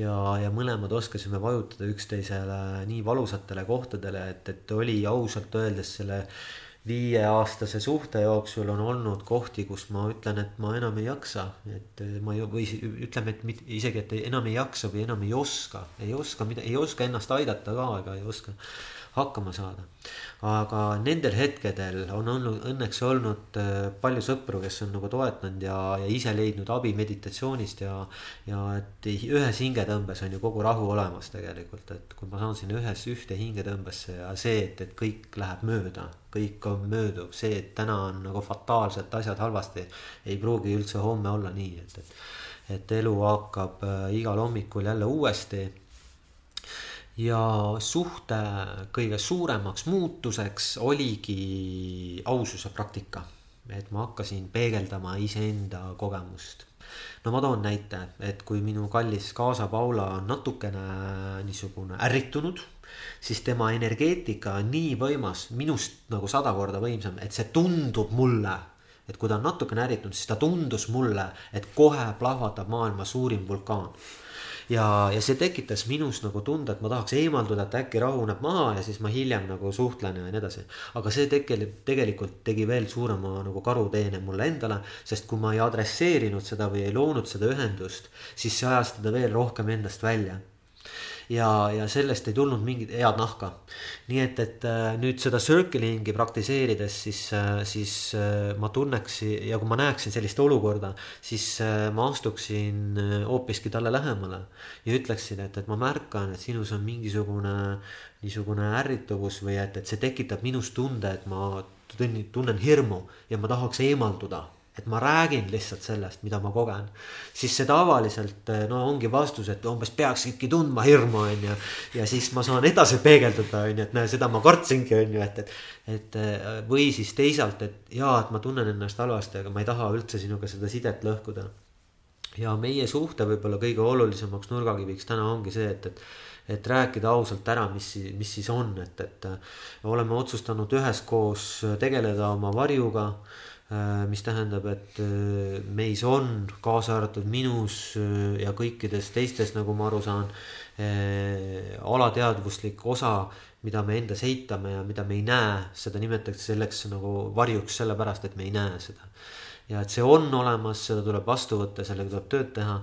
ja, ja mõlemad oskasime vajutada üksteisele nii valusatele kohtadele, et, et oli ausalt öeldes selle viieaastase suhte jooksul on olnud kohti, kus ma ütlen, et ma enam ei jaksa, et ma ei, või ütleme, et mit, isegi, et enam ei jaksa või enam ei oska, ei oska, ei oska ennast aidata ka ega ei oska hakkama saada. aga nendel hetkedel on olnud õnneks olnud äh, palju sõpru, kes on nagu toetanud ja, ja ise leidnud abi meditatsioonist ja. ja et ühes hingetõmbes on ju kogu rahu olemas tegelikult, et kui ma saan sinna ühes ühte hingetõmbesse ja see, et, et kõik läheb mööda kõik on mööduv, see, et täna on nagu fataalselt asjad halvasti, ei pruugi üldse homme olla nii, et, et. et elu hakkab äh, igal hommikul jälle uuesti ja suhte kõige suuremaks muutuseks oligi aususe praktika. et ma hakkasin peegeldama iseenda kogemust. no ma toon näite, et kui minu kallis kaasa Paula on natukene niisugune ärritunud, siis tema energeetika on nii võimas, minust nagu sada korda võimsam, et see tundub mulle et kui ta on natukene ärritunud, siis ta tundus mulle, et kohe plahvatab maailma suurim vulkaan ja, ja see tekitas minus nagu tunde, et ma tahaks eemalduda, et äkki rahuneb maha ja siis ma hiljem nagu suhtlen ja nii edasi. aga see tekkel-, tegelikult tegi veel suurema nagu karuteene mulle endale, sest kui ma ei adresseerinud seda või ei loonud seda ühendust, siis see ajas teda veel rohkem endast välja ja, ja sellest ei tulnud mingit head nahka. nii et, et äh, nüüd seda circling'i praktiseerides, siis, äh, siis äh, ma tunneks ja kui ma näeksin sellist olukorda, siis ma astuksin hoopiski talle lähemale ja ütleksin, et, et ma märkan, et sinus on mingisugune niisugune ärrituvus või et, et see tekitab minus tunde, et ma tunnen hirmu ja ma tahaks eemalduda et ma räägin lihtsalt sellest, mida ma kogen. siis see tavaliselt no ongi vastus, et umbes peaksidki tundma hirmu, on ju. ja siis ma saan edasi peegeldada, on ju, et näe, seda ma kartsingi, on ju, et, et. et või siis teisalt, et jaa, et ma tunnen ennast halvasti, aga ma ei taha üldse sinuga seda sidet lõhkuda. ja meie suhte võib-olla kõige olulisemaks nurgakiviks täna ongi see, et, et et rääkida ausalt ära, mis, mis siis on, et, et oleme otsustanud üheskoos tegeleda oma varjuga Äh, mis tähendab, et äh, meis on, kaasa arvatud minus äh, ja kõikides teistes, nagu ma aru saan, alateadvuslik osa, mida me endas eitame ja mida me ei näe, seda nimetatakse selleks nagu varjuks sellepärast, et me ei näe seda ja et see on olemas, seda tuleb vastu võtta, sellega tuleb tööd teha.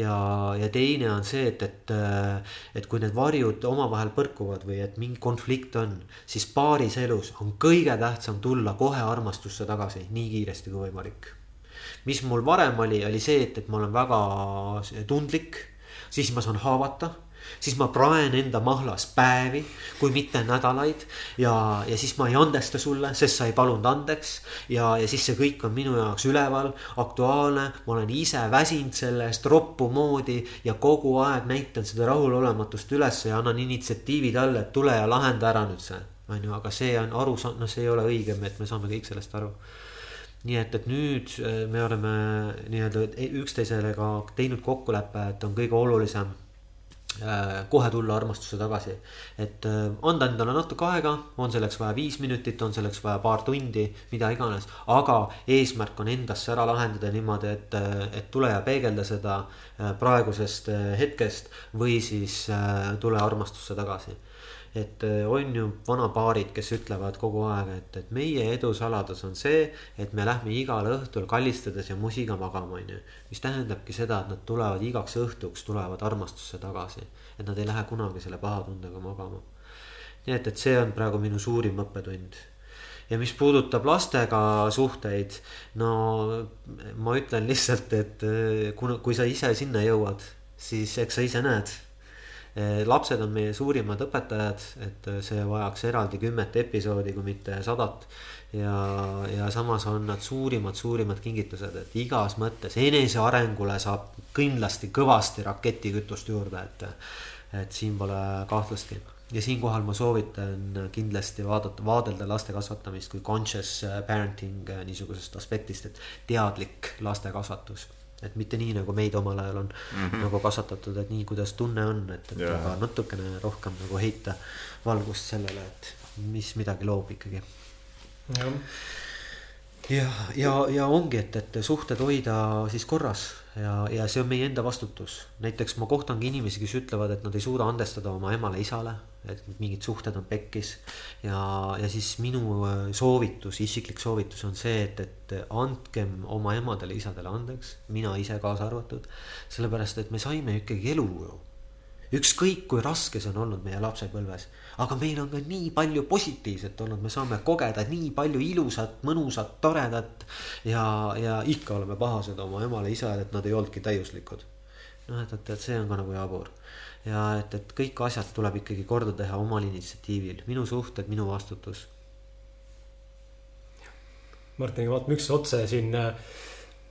ja, ja teine on see, et, et, et kui need varjud omavahel põrkuvad või et mingi konflikt on, siis paaris elus on kõige tähtsam tulla kohe armastusse tagasi nii kiiresti kui võimalik. mis mul varem oli, oli see, et, et ma olen väga tundlik, siis ma saan haavata siis ma praen enda mahlas päevi, kui mitte nädalaid. ja, ja siis ma ei andesta sulle, sest sa ei palunud andeks. ja, ja siis see kõik on minu jaoks üleval, aktuaalne, ma olen ise väsinud sellest roppu moodi ja kogu aeg näitan seda rahulolematust üles ja annan initsiatiivi talle, et tule ja lahenda ära nüüd see. on ju, aga see on aru, noh, see ei ole õigem, et me saame kõik sellest aru nii et, et nüüd äh, me oleme nii-öelda üksteisele ka teinud kokkuleppe, et on kõige olulisem kohe tulla armastuse tagasi. et äh, anda endale natuke aega, on selleks vaja viis minutit, on selleks vaja paar tundi, mida iganes. aga eesmärk on endasse ära lahendada niimoodi, et, äh, et tule ja peegelda seda praegusest hetkest või siis tule armastusse tagasi et äh, on ju vanapaarid, kes ütlevad kogu aeg, et, et meie edu saladus on see, et me lähme igal õhtul kallistades ja musiga magama, on ju. mis tähendabki seda, et nad tulevad igaks õhtuks, tulevad armastusse tagasi. et nad ei lähe kunagi selle pahatundega magama. nii et, et see on praegu minu suurim õppetund ja mis puudutab lastega suhteid, no ma ütlen lihtsalt, et äh, kuna, kui sa ise sinna jõuad, siis eks sa ise näed. Äh, lapsed on meie suurimad õpetajad, et äh, see vajaks eraldi kümmet episoodi, kui mitte sadat. ja, ja samas on nad suurimad, suurimad kingitused, et igas mõttes enesearengule saab kindlasti kõvasti raketikütust juurde, et, et siin pole kahtlustki ja siinkohal ma soovitan kindlasti vaadata, vaadelda laste kasvatamist kui conscious äh, parenting niisugusest aspektist, et teadlik laste kasvatus. Et mitte nii, nagu meid omal ajal on mm -hmm. nagu kasvatatud, et nii, kuidas tunne on, et, et yeah. aga natukene rohkem nagu heita valgust sellele, et mis midagi loob ikkagi. ja, ja, ja, ja ongi, et, et suhted hoida siis korras ja, ja see on meie enda vastutus. näiteks ma kohtangi inimesi, kes ütlevad, et nad ei suuda andestada oma emale-isale et mingid suhted on pekkis. ja, ja siis minu äh, soovitus, isiklik soovitus on see, et, et andkem oma emadele-isadele andeks, mina ise kaasa arvatud. sellepärast, et me saime ikkagi elu ju. Ükskõik kui raske see on olnud meie lapsepõlves, aga meil on ka nii palju positiivset olnud, me saame kogeda nii palju ilusat, mõnusat, toredat. ja, ja ikka oleme pahased oma emale-isale, et nad ei olnudki täiuslikud. noh, et, et, et see on ka nagu jabur ja et, et kõik asjad tuleb ikkagi korda teha omal initsiatiivil, minu suhted, minu vastutus. Martin, vaatame otsa ja siin äh,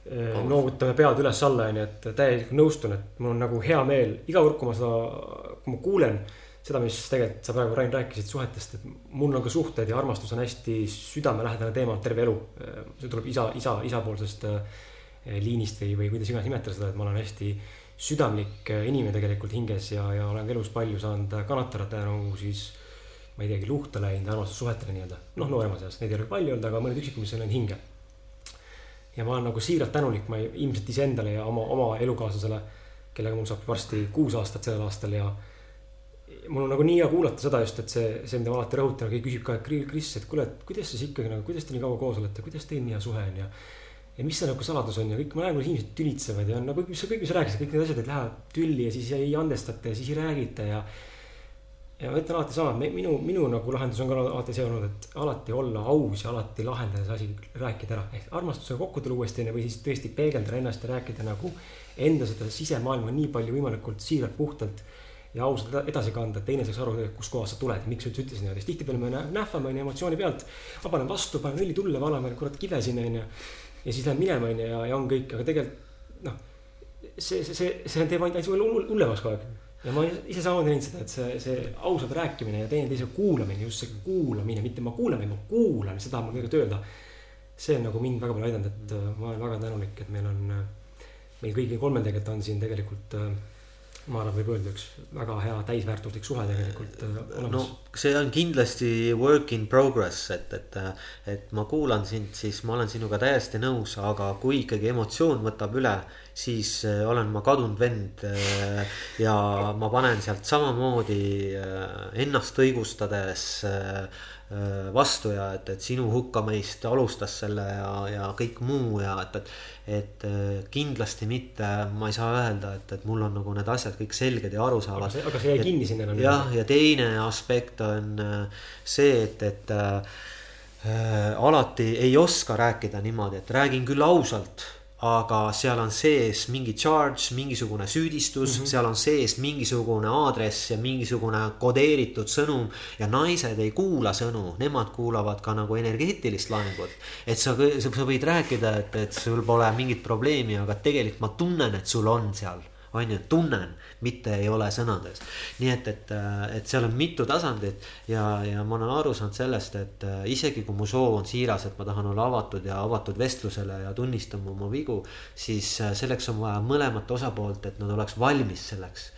noogutame pead üles-alla, onju, et täielikult nõustun, et mul on nagu hea meel iga kord, kui ma seda, kui ma kuulen seda, mis tegelikult sa praegu, Rain, rääkisid suhetest, et mul on ka suhted ja armastus on hästi südamelähedane teema terve elu. see tuleb isa, isa, isapoolsest äh, liinist või, või kuidas iganes nimetada seda, et ma olen hästi südamlik äh, inimene tegelikult hinges ja, ja olen elus palju saanud kannatada tänu siis ma ei teagi, luhta läinud armastussuhetele nii-öelda. noh, nooremas eas, neid ei ole palju olnud, aga mõned üksikud, mis on läinud hinge. Ja ma olen nagu siiralt tänulik, ma ilmselt iseendale ja oma, oma elukaaslasele, kellega mul saab varsti kuus aastat sellel aastal ja mul on nagu nii hea kuulata seda just, et see, see, mida ma alati rõhutan, keegi küsib ka, et Kris, et kuule, et kuidas siis ikkagi nagu, kuidas te nii kaua koos olete, kuidas teil nii hea suhe on ja ja mis see nagu saladus on ja kõik, ma näen, kuidas inimesed tülitsevad ja nagu mis kõik, mis sa rääkisid, kõik need asjad, et lähevad tülli ja siis ei andestata ja siis ei räägita ja. Ja ma ütlen alati sama, minu, minu nagu lahendus on ka alati see olnud, et alati olla aus ja alati lahendada see asi, rääkida ära. ehk armastusega kokku tulla uuesti või siis tõesti peegeldada ennast ja rääkida nagu enda seda sisemaailma nii palju võimalikult siiralt, puhtalt ja ausalt edasi kanda, et teine saaks aru, kuskohast sa tuled miks sa üldse ütlesid niimoodi, sest tihtipeale me nähvame onju emotsiooni pealt. ma panen vastu, panen õli tulle, valame kurat kive sinna onju ja siis lähed minema, onju, ja, ja on kõik, aga tegelikult noh. see, see, see, see teeb ainult sulle hullemaks kogu aeg. Ja ma ise samamoodi näinud seda, et see, see ausalt rääkimine ja teineteise kuulamine, just see kuulamine, mitte ma kuulan, vaid ma kuulan, seda ma tegelikult öelda. see on nagu mind väga palju aidanud, et äh, ma olen väga tänulik, et meil on, äh, meil kõigil kolmel tegelikult on siin tegelikult äh, ma arvan, võib öelda üks väga hea täisväärtuslik suhe tegelikult äh, olemas. no see on kindlasti work in progress, et, et, et ma kuulan sind, siis ma olen sinuga täiesti nõus, aga kui ikkagi emotsioon võtab üle, siis äh, olen ma kadunud vend. Äh, ja ma panen sealt samamoodi ennast õigustades Äh, vastu ja et, et sinu hukkamõist alustas selle ja, ja kõik muu ja et, et. et äh, kindlasti mitte, ma ei saa öelda, et, et mul on nagu need asjad kõik selged ja arusaavad. aga see jäi kinni sinna enam. jah, ja teine aspekt on äh, see, et, et äh, alati ei oska rääkida niimoodi, et räägin küll ausalt aga seal on sees mingi charge, mingisugune süüdistus mm, -hmm. seal on sees mingisugune aadress ja mingisugune kodeeritud sõnum. ja naised ei kuula sõnu, nemad kuulavad ka nagu energeetilist laengut. et sa, sa võid rääkida, et, et sul pole mingit probleemi, aga tegelikult ma tunnen, et sul on seal on ju, tunnen, mitte ei ole sõnades. nii et, et, et seal on mitu tasandit ja, ja ma olen aru saanud sellest, et äh, isegi kui mu soov on siiras, et ma tahan olla avatud ja avatud vestlusele ja tunnistama oma vigu, siis äh, selleks on vaja mõlemat osapoolt, et nad oleks valmis selleks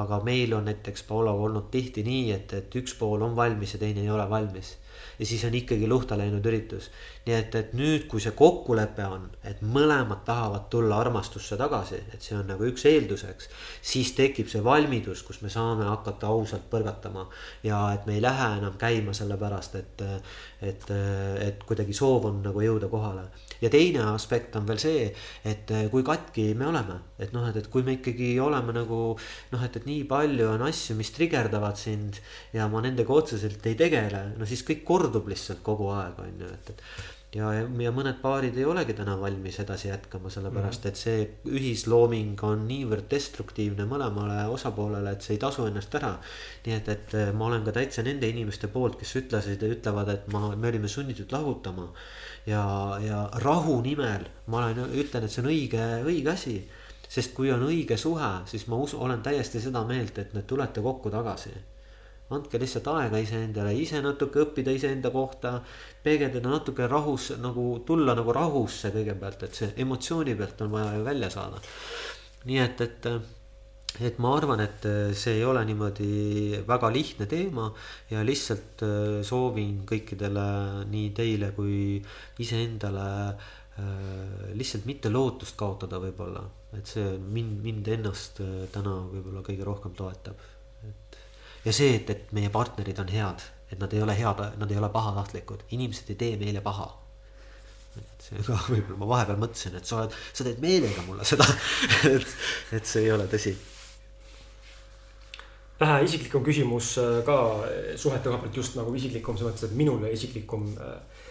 aga meil on näiteks Paologa olnud tihti nii, et, et üks pool on valmis ja teine ei ole valmis ja siis on ikkagi luhta läinud üritus. Nii et, et nüüd, kui see kokkulepe on, et mõlemad tahavad tulla armastusse tagasi, et see on nagu üks eelduseks. siis tekib see valmidus, kus me saame hakata ausalt põrgatama ja et me ei lähe enam käima sellepärast, et, et, et kuidagi soov on nagu jõuda kohale ja teine aspekt on veel see, et kui katki me oleme, et noh, et, et kui me ikkagi oleme nagu noh, et, et nii palju on asju, mis trigerdavad sind ja ma nendega otseselt ei tegele, no siis kõik kordub lihtsalt kogu aeg on ju, et, et ja, ja mõned paarid ei olegi täna valmis edasi jätkama, sellepärast et see ühislooming on niivõrd destruktiivne mõlemale osapoolele, et see ei tasu ennast ära. nii et, et ma olen ka täitsa nende inimeste poolt, kes ütlesid ja ütlevad, et ma, me olime sunnitud lahutama. ja, ja rahu nimel ma olen, ütlen, et see on õige, õige asi sest kui on õige suhe, siis ma usun, olen täiesti seda meelt, et need tulete kokku tagasi andke lihtsalt aega iseendale, ise natuke õppida iseenda kohta, peegeldada natuke rahus, nagu tulla nagu rahusse kõigepealt, et see emotsiooni pealt on vaja ju välja saada. nii et, et, et ma arvan, et see ei ole niimoodi väga lihtne teema ja lihtsalt äh, soovin kõikidele, nii teile kui iseendale äh, lihtsalt mitte lootust kaotada võib-olla, et see mind, mind ennast äh, täna võib-olla kõige rohkem toetab ja see, et, et meie partnerid on head, et nad ei ole head, nad ei ole pahatahtlikud, inimesed ei tee meile paha. et see ka <laughs> võib-olla ma vahepeal mõtlesin, et sa oled, sa teed meelega mulle seda <laughs> et, et see ei ole tõsi. vähe isiklikum küsimus äh, ka suhete koha pealt just nagu isiklikum, selles mõttes, et minule isiklikum. Äh,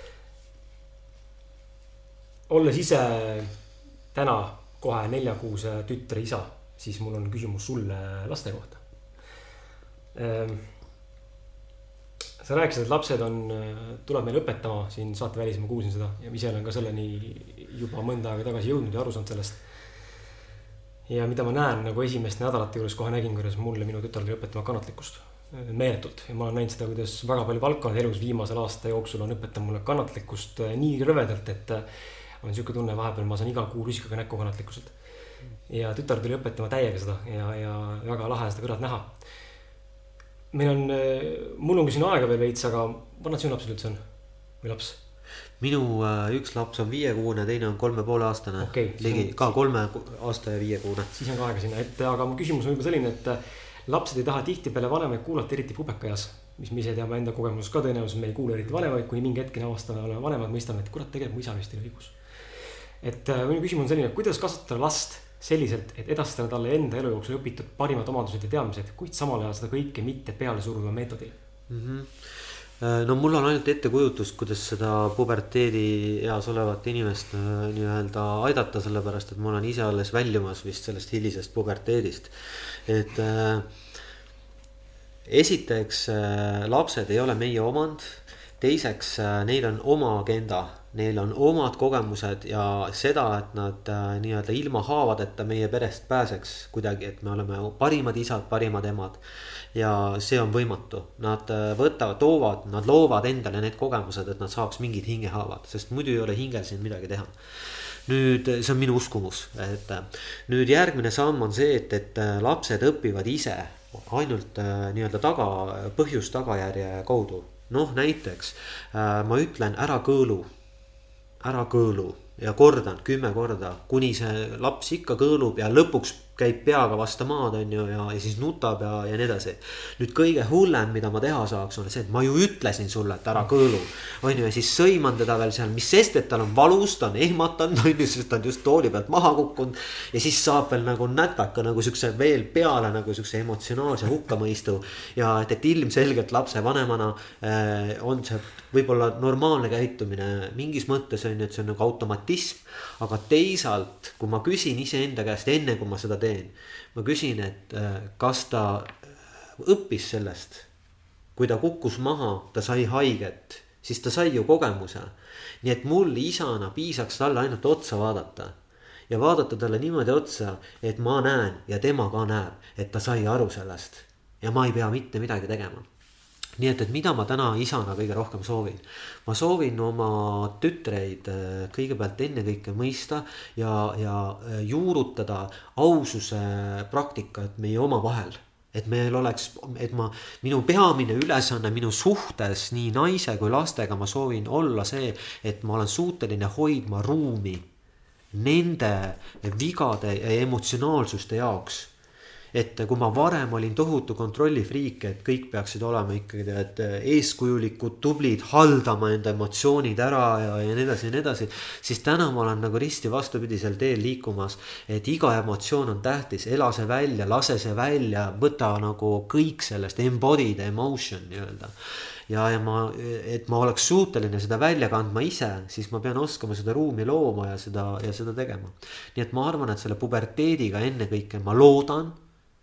olles ise täna kohe neljakuuse tütre isa, siis mul on küsimus sulle laste kohta sa rääkisid, et lapsed on, tuleb meile õpetama siin saatevälis, ma kuulsin seda ja ise olen ka selleni juba mõnda aega tagasi jõudnud ja aru saanud sellest. ja mida ma näen nagu esimeste nädalate juures kohe nägin, kuidas mul ja minu tütar tuli õpetama kannatlikkust meeletult ja ma olen näinud seda, kuidas väga palju valdkonnad elus viimasel aasta jooksul on õpetanud mulle kannatlikkust eh, nii rõvedalt, et eh, on sihuke tunne, vahepeal ma saan iga kuu rusikaga näkku kannatlikkuselt. ja tütar tuli õpetama täiega seda ja, ja väga lahe seda kõrvalt näha meil on, mul on ka siin aega veel veits, aga vanad sinu lapsed üldse on või laps? minu äh, üks laps on viiekuune, teine on kolme poole aastane okay,. ligi on... ka kolme aasta ja viiekuune. siis on ka aega sinna ette, aga mu küsimus on juba selline, et äh, lapsed ei taha tihtipeale vanemaid kuulata, eriti pubekaeas. mis me ise teame enda kogemusest ka tõenäoliselt, me ei kuule eriti vanemaid, kuni mingi hetkeni avastame, oleme vanemad, mõistame, et kurat, tegelikult mu isa vist oli õigus. et äh, minu küsimus on selline, kuidas kasvatada last selliselt, et edastada talle enda elu jooksul õpitud parimad omadused ja teadmised, kuid samal ajal seda kõike mitte pealesuruva meetodil mm. -hmm. no mul on ainult ettekujutus, kuidas seda puberteedieas olevat inimest äh, nii-öelda aidata, sellepärast et ma olen ise alles väljumas vist sellest hilisest puberteedist. et äh, esiteks äh, lapsed ei ole meie omand, teiseks äh, neil on oma agenda neil on omad kogemused ja seda, et nad äh, nii-öelda ilma haavadeta meie perest pääseks kuidagi, et me oleme parimad isad, parimad emad. ja see on võimatu, nad äh, võtavad, toovad, nad loovad endale need kogemused, et nad saaks mingid hingehaavad, sest muidu ei ole hingel siin midagi teha nüüd see on minu uskumus, et äh, nüüd järgmine samm on see, et, et lapsed õpivad ise ainult nii-öelda taga, põhjus-tagajärje kaudu. noh, näiteks ma ütlen ära kõõlu ära kõõlu ja kordan kümme korda, kuni see laps ikka kõõlub ja lõpuks käib peaga vastu maad, on ju, ja, ja siis nutab ja, ja nii edasi. nüüd kõige hullem, mida ma teha saaks, on see, et ma ju ütlesin sulle, et ära kõõlu. on ju, ja siis sõiman teda veel seal, mis sest, et tal on valus, ta on ehmatanud, on ju, sest ta on just tooli pealt maha kukkunud. ja siis saab veel nagu nätaka nagu siukse veel peale nagu siukse emotsionaalse hukkamõistu. ja et, et ilmselgelt lapsevanemana äh, on see võib-olla normaalne käitumine mingis mõttes on ju, et see on nagu automatism. aga teisalt, kui ma küsin iseenda käest enne, kui ma seda teen, ma küsin, et äh, kas ta äh, õppis sellest. kui ta kukkus maha, ta sai haiget, siis ta sai ju kogemuse. nii et mul isana piisaks talle ainult otsa vaadata ja vaadata talle niimoodi otsa, et ma näen ja tema ka näeb, et ta sai aru sellest ja ma ei pea mitte midagi tegema nii et, et mida ma täna isana kõige rohkem soovin? ma soovin oma tütreid äh, kõigepealt ennekõike mõista ja, ja äh, juurutada aususe praktikat meie omavahel et meil oleks, et ma, minu peamine ülesanne minu suhtes nii naise kui lastega, ma soovin olla see, et ma olen suuteline hoidma ruumi nende vigade ja emotsionaalsuste jaoks et kui ma varem olin tohutu kontrollifriik, et kõik peaksid olema ikkagi tead eeskujulikud, tublid, haldama enda emotsioonid ära ja, ja nii edasi ja nii edasi. siis täna ma olen nagu risti vastupidisel teel liikumas, et iga emotsioon on tähtis, ela see välja, lase see välja, võta nagu kõik sellest, embody the emotion nii-öelda ja, ja ma, et ma oleks suuteline seda välja kandma ise, siis ma pean oskama seda ruumi looma ja seda ja seda tegema. nii et ma arvan, et selle puberteediga ennekõike ma loodan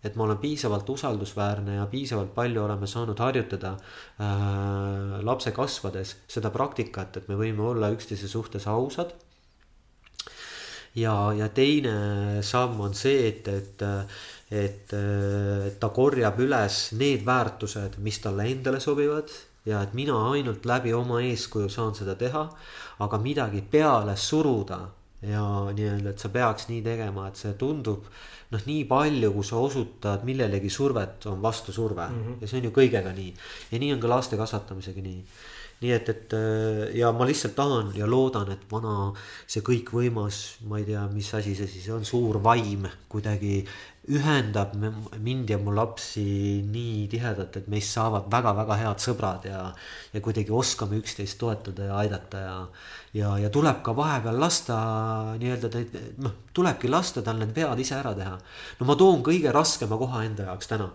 et ma olen piisavalt usaldusväärne ja piisavalt palju oleme saanud harjutada äh, lapse kasvades seda praktikat, et me võime olla üksteise suhtes ausad. ja, ja teine samm on see, et, et, et, ta korjab üles need väärtused, mis talle endale sobivad ja et mina ainult läbi oma eeskuju saan seda teha, aga midagi peale suruda ja nii-öelda, et sa peaks nii tegema, et see tundub noh, nii palju, kui sa osutad millelegi survet, on vastusurve mm -hmm. ja see on ju kõigega nii. ja nii on ka laste kasvatamisega nii. nii et, et ja ma lihtsalt tahan ja loodan, et vana see kõikvõimas, ma ei tea, mis asi see siis on, suur vaim kuidagi ühendab mind ja mu lapsi nii tihedalt, et meist saavad väga-väga head sõbrad ja, ja kuidagi oskame üksteist toetada ja aidata ja, ja, ja tuleb ka vahepeal lasta nii-öelda, noh, tulebki lasta tal need vead ise ära teha. no ma toon kõige raskema koha enda jaoks täna.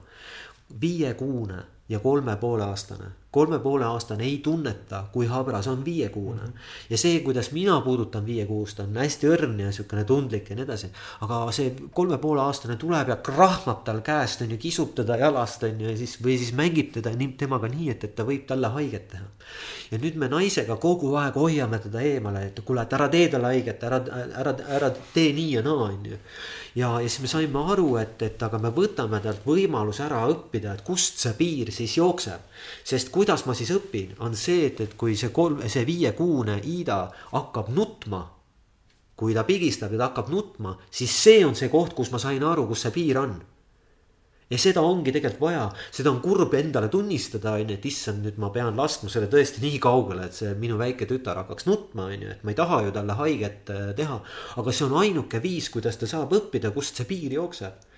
viiekuune ja kolme poole aastane kolme poole aastane ei tunneta, kui habras on viiekuune ja see, kuidas mina puudutan viiekuust, on hästi õrn ja sihukene tundlik ja nii edasi. aga see kolme poole aastane tuleb ja krahmab tal käest on ju, kisub teda jalast on ju ja siis või siis mängib teda temaga nii, et, et ta võib talle haiget teha. ja nüüd me naisega kogu aeg hoiame teda eemale, et kuule, et ära tee talle haiget, ära, ära, ära tee nii ja naa on ju ja, ja siis me saime aru, et, et aga me võtame talt võimaluse ära õppida, et kust see piir siis jookseb. sest kuidas ma siis õpin, on see, et, et kui see kolm, see viiekuune Iida hakkab nutma. kui ta pigistab ja ta hakkab nutma, siis see on see koht, kus ma sain aru, kus see piir on ja seda ongi tegelikult vaja, seda on kurb endale tunnistada, on ju, et issand, nüüd ma pean laskma selle tõesti nii kaugele, et see minu väike tütar hakkaks nutma, on ju, et ma ei taha ju talle haiget äh, teha. aga see on ainuke viis, kuidas ta saab õppida, kust see piir jookseb.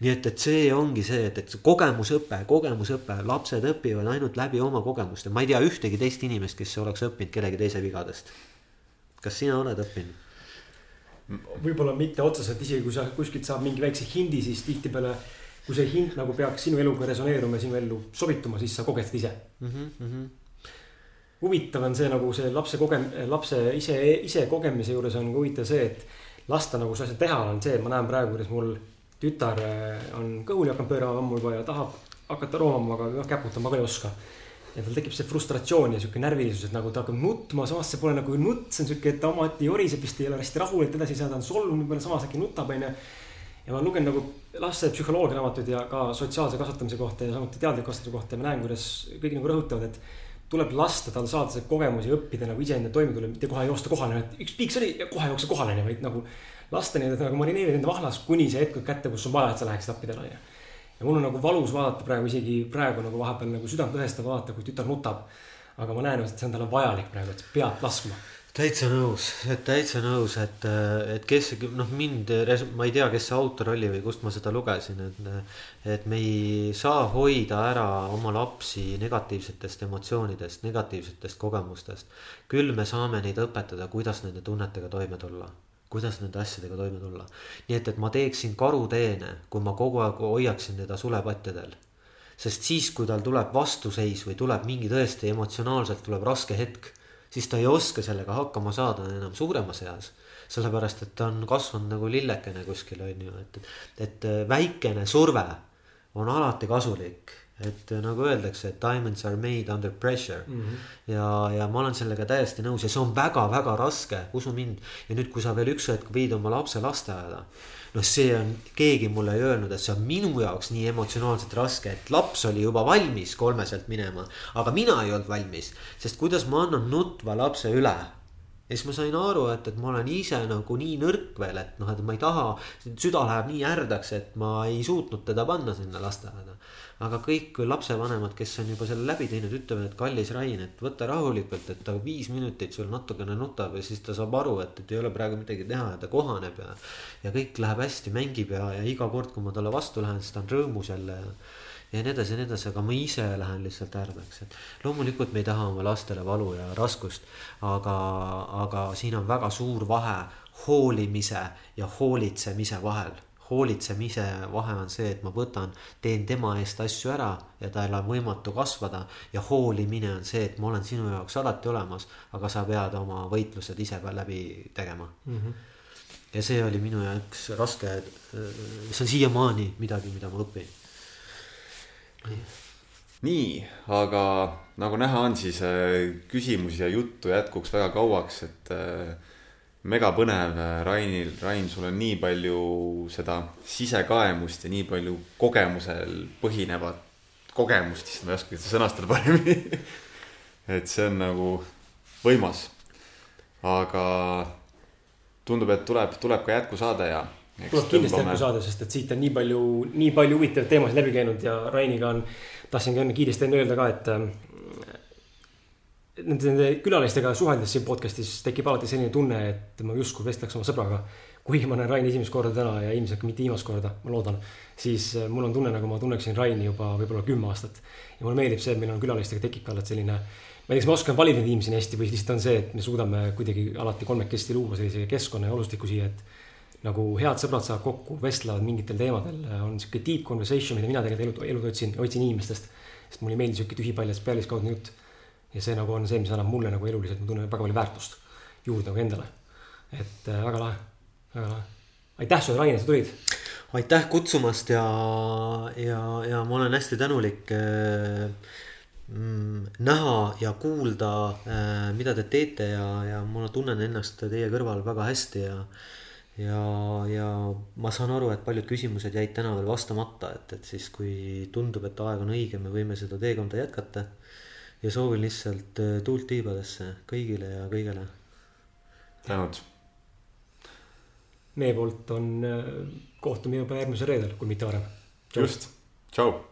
Nii et, et see ongi see, et, et kogemusõpe, kogemusõpe, lapsed õpivad ainult läbi oma kogemuste, ma ei tea ühtegi teist inimest, kes oleks õppinud kellegi teise vigadest. kas sina oled õppinud? võib-olla mitte otseselt, isegi kui sa kuskilt saab mingi väikse hindi, siis tihtipeale kui see hind nagu peaks sinu eluga resoneeruma ja sinu ellu sobituma, siis sa koged seda ise mm. -hmm. huvitav on see nagu see lapse kogem-, lapse ise, ise kogemise juures on huvitav see, et lasta nagu seda asja teha on see, et ma näen praegu, kuidas mul tütar äh, on kõhuli hakanud pöörama ammu juba ja tahab hakata roomama, aga noh, käputama ma ka ei oska. ja tal tekib see frustratsioon ja sihuke närvilisus, et nagu ta hakkab nutma, samas see pole nagu nutt, see on sihuke, et ta ometi joriseb vist ei ole hästi rahul, et edasi ei saa, ta on solvunud, võib-olla samas äkki nutab, onju ja ma lugenud nagu laste psühholoogia raamatuid ja ka sotsiaalse kasvatamise kohta ja samuti teadliku kasvatamise kohta ja ma näen, kuidas kõik nagu rõhutavad, et tuleb lasta tal saada see kogemus ja õppida nagu iseenda toime tulla, mitte kohe joosta kohale, et üks piiks oli ja kohe jookse kohale, vaid nagu lasta nii-öelda nagu marineerida enda vahlas, kuni see hetk kätte, kus on vaja, et sa läheksid appi talle. ja mul on nagu valus vaadata praegu isegi praegu nagu vahepeal nagu südant lõhestav vaadata, kui tütar nutab. aga ma näen, et see on talle vajalik praegu, et pead laskma täitsa nõus, täitsa nõus, et, et kes, noh, mind, ma ei tea, kes see autor oli või kust ma seda lugesin, et. et me ei saa hoida ära oma lapsi negatiivsetest emotsioonidest, negatiivsetest kogemustest. küll me saame neid õpetada, kuidas nende tunnetega toime tulla kuidas nende asjadega toime tulla. nii et, et ma teeksin karuteene, kui ma kogu aeg hoiaksin teda sulepatjadel. sest siis, kui tal tuleb vastuseis või tuleb mingi tõesti emotsionaalselt tuleb raske hetk siis ta ei oska sellega hakkama saada enam suuremas eas. sellepärast, et ta on kasvanud nagu lillekene kuskil on ju, et, et väikene surve on alati kasulik et nagu öeldakse, et diamonds are made under pressure mm. -hmm. ja, ja ma olen sellega täiesti nõus ja see on väga-väga raske, usu mind. ja nüüd, kui sa veel üks hetk viid oma lapse lasteaeda noh, see on, keegi mulle ei öelnud, et see on minu jaoks nii emotsionaalselt raske, et laps oli juba valmis kolmeselt minema, aga mina ei olnud valmis, sest kuidas ma annan nutva lapse üle ja siis ma sain aru, et, et ma olen ise nagu nii nõrk veel, et noh, et ma ei taha, süda läheb nii ärdaks, et ma ei suutnud teda panna sinna lasteaeda. aga kõik lapsevanemad, kes on juba selle läbi teinud, ütlevad, et kallis Rain, et võta rahulikult, et ta viis minutit sul natukene nutab ja siis ta saab aru, et, et ei ole praegu midagi teha ja ta kohaneb ja. ja kõik läheb hästi, mängib ja, ja iga kord, kui ma talle vastu lähen, siis ta on rõõmus jälle ja ja nii edasi ja nii edasi, aga ma ise lähen lihtsalt ärbeks, et loomulikult me ei taha oma lastele valu ja raskust, aga, aga siin on väga suur vahe hoolimise ja hoolitsemise vahel hoolitsemise vahe on see, et ma võtan, teen tema eest asju ära ja tal on võimatu kasvada. ja hoolimine on see, et ma olen sinu jaoks alati olemas, aga sa pead oma võitlused ise ka läbi tegema mm. -hmm. ja see oli minu jaoks raske, see on siiamaani midagi, mida ma õpin nii, aga nagu näha on, siis äh, küsimusi ja juttu jätkuks väga kauaks, et äh, megapõnev, äh, Rainil, Rain, sul on nii palju seda sisekaemust ja nii palju kogemusel põhinevat kogemust, issand, ma ei oskagi seda sõnastada paremini <laughs> et see on nagu võimas. aga tundub, et tuleb, tuleb ka jätkusaade ja tuleb kindlasti jätku saada, sest et siit on nii palju, nii palju huvitavaid teemasid läbi käinud ja Rainiga on, tahtsin ka enne kiiresti enne öelda ka, et äh, nende, nende külalistega suheldes siin podcast'is tekib alati selline tunne, et ma justkui vestleks oma sõbraga. kuigi ma näen Raini esimest korda täna ja ilmselt ka mitte viimast korda, ma loodan, siis äh, mul on tunne, nagu ma tunneksin Raini juba võib-olla kümme aastat. ja mulle meeldib see, et meil on külalistega tekibki alati selline ma ei tea, kas ma oskan valida inimesi nii hästi või lihtsalt on see, et me suudame kuidagi alati kolmekesti luua sellise keskkonna ja olustiku siia, et nagu head sõbrad saavad kokku, vestlevad mingitel teemadel, on sihuke deep conversation, mida mina tegelikult elu, elus otsin, otsin inimestest. sest mulle ei meeldi sihuke tühipaljas pealiskaudne jutt. ja see nagu on see, mis annab mulle nagu eluliselt, ma tunnen väga palju väärtust juurde nagu endale. et äh, väga lahe, väga lahe. aitäh sulle, Rain, et sa tulid. aitäh kutsumast ja, ja, ja ma olen hästi tänulik äh, mm, näha ja kuulda äh,, mida te teete ja, ja ma tunnen ennast teie kõrval väga hästi ja ja, ja ma saan aru, et paljud küsimused jäid täna veel vastamata, et, et siis, kui tundub, et aeg on õige, me võime seda teekonda jätkata. ja soovin lihtsalt äh, tuult tiibadesse kõigile ja kõigele. tänud. meie poolt on, äh, kohtume juba järgmisel reedel, kui mitte varem. just, tšau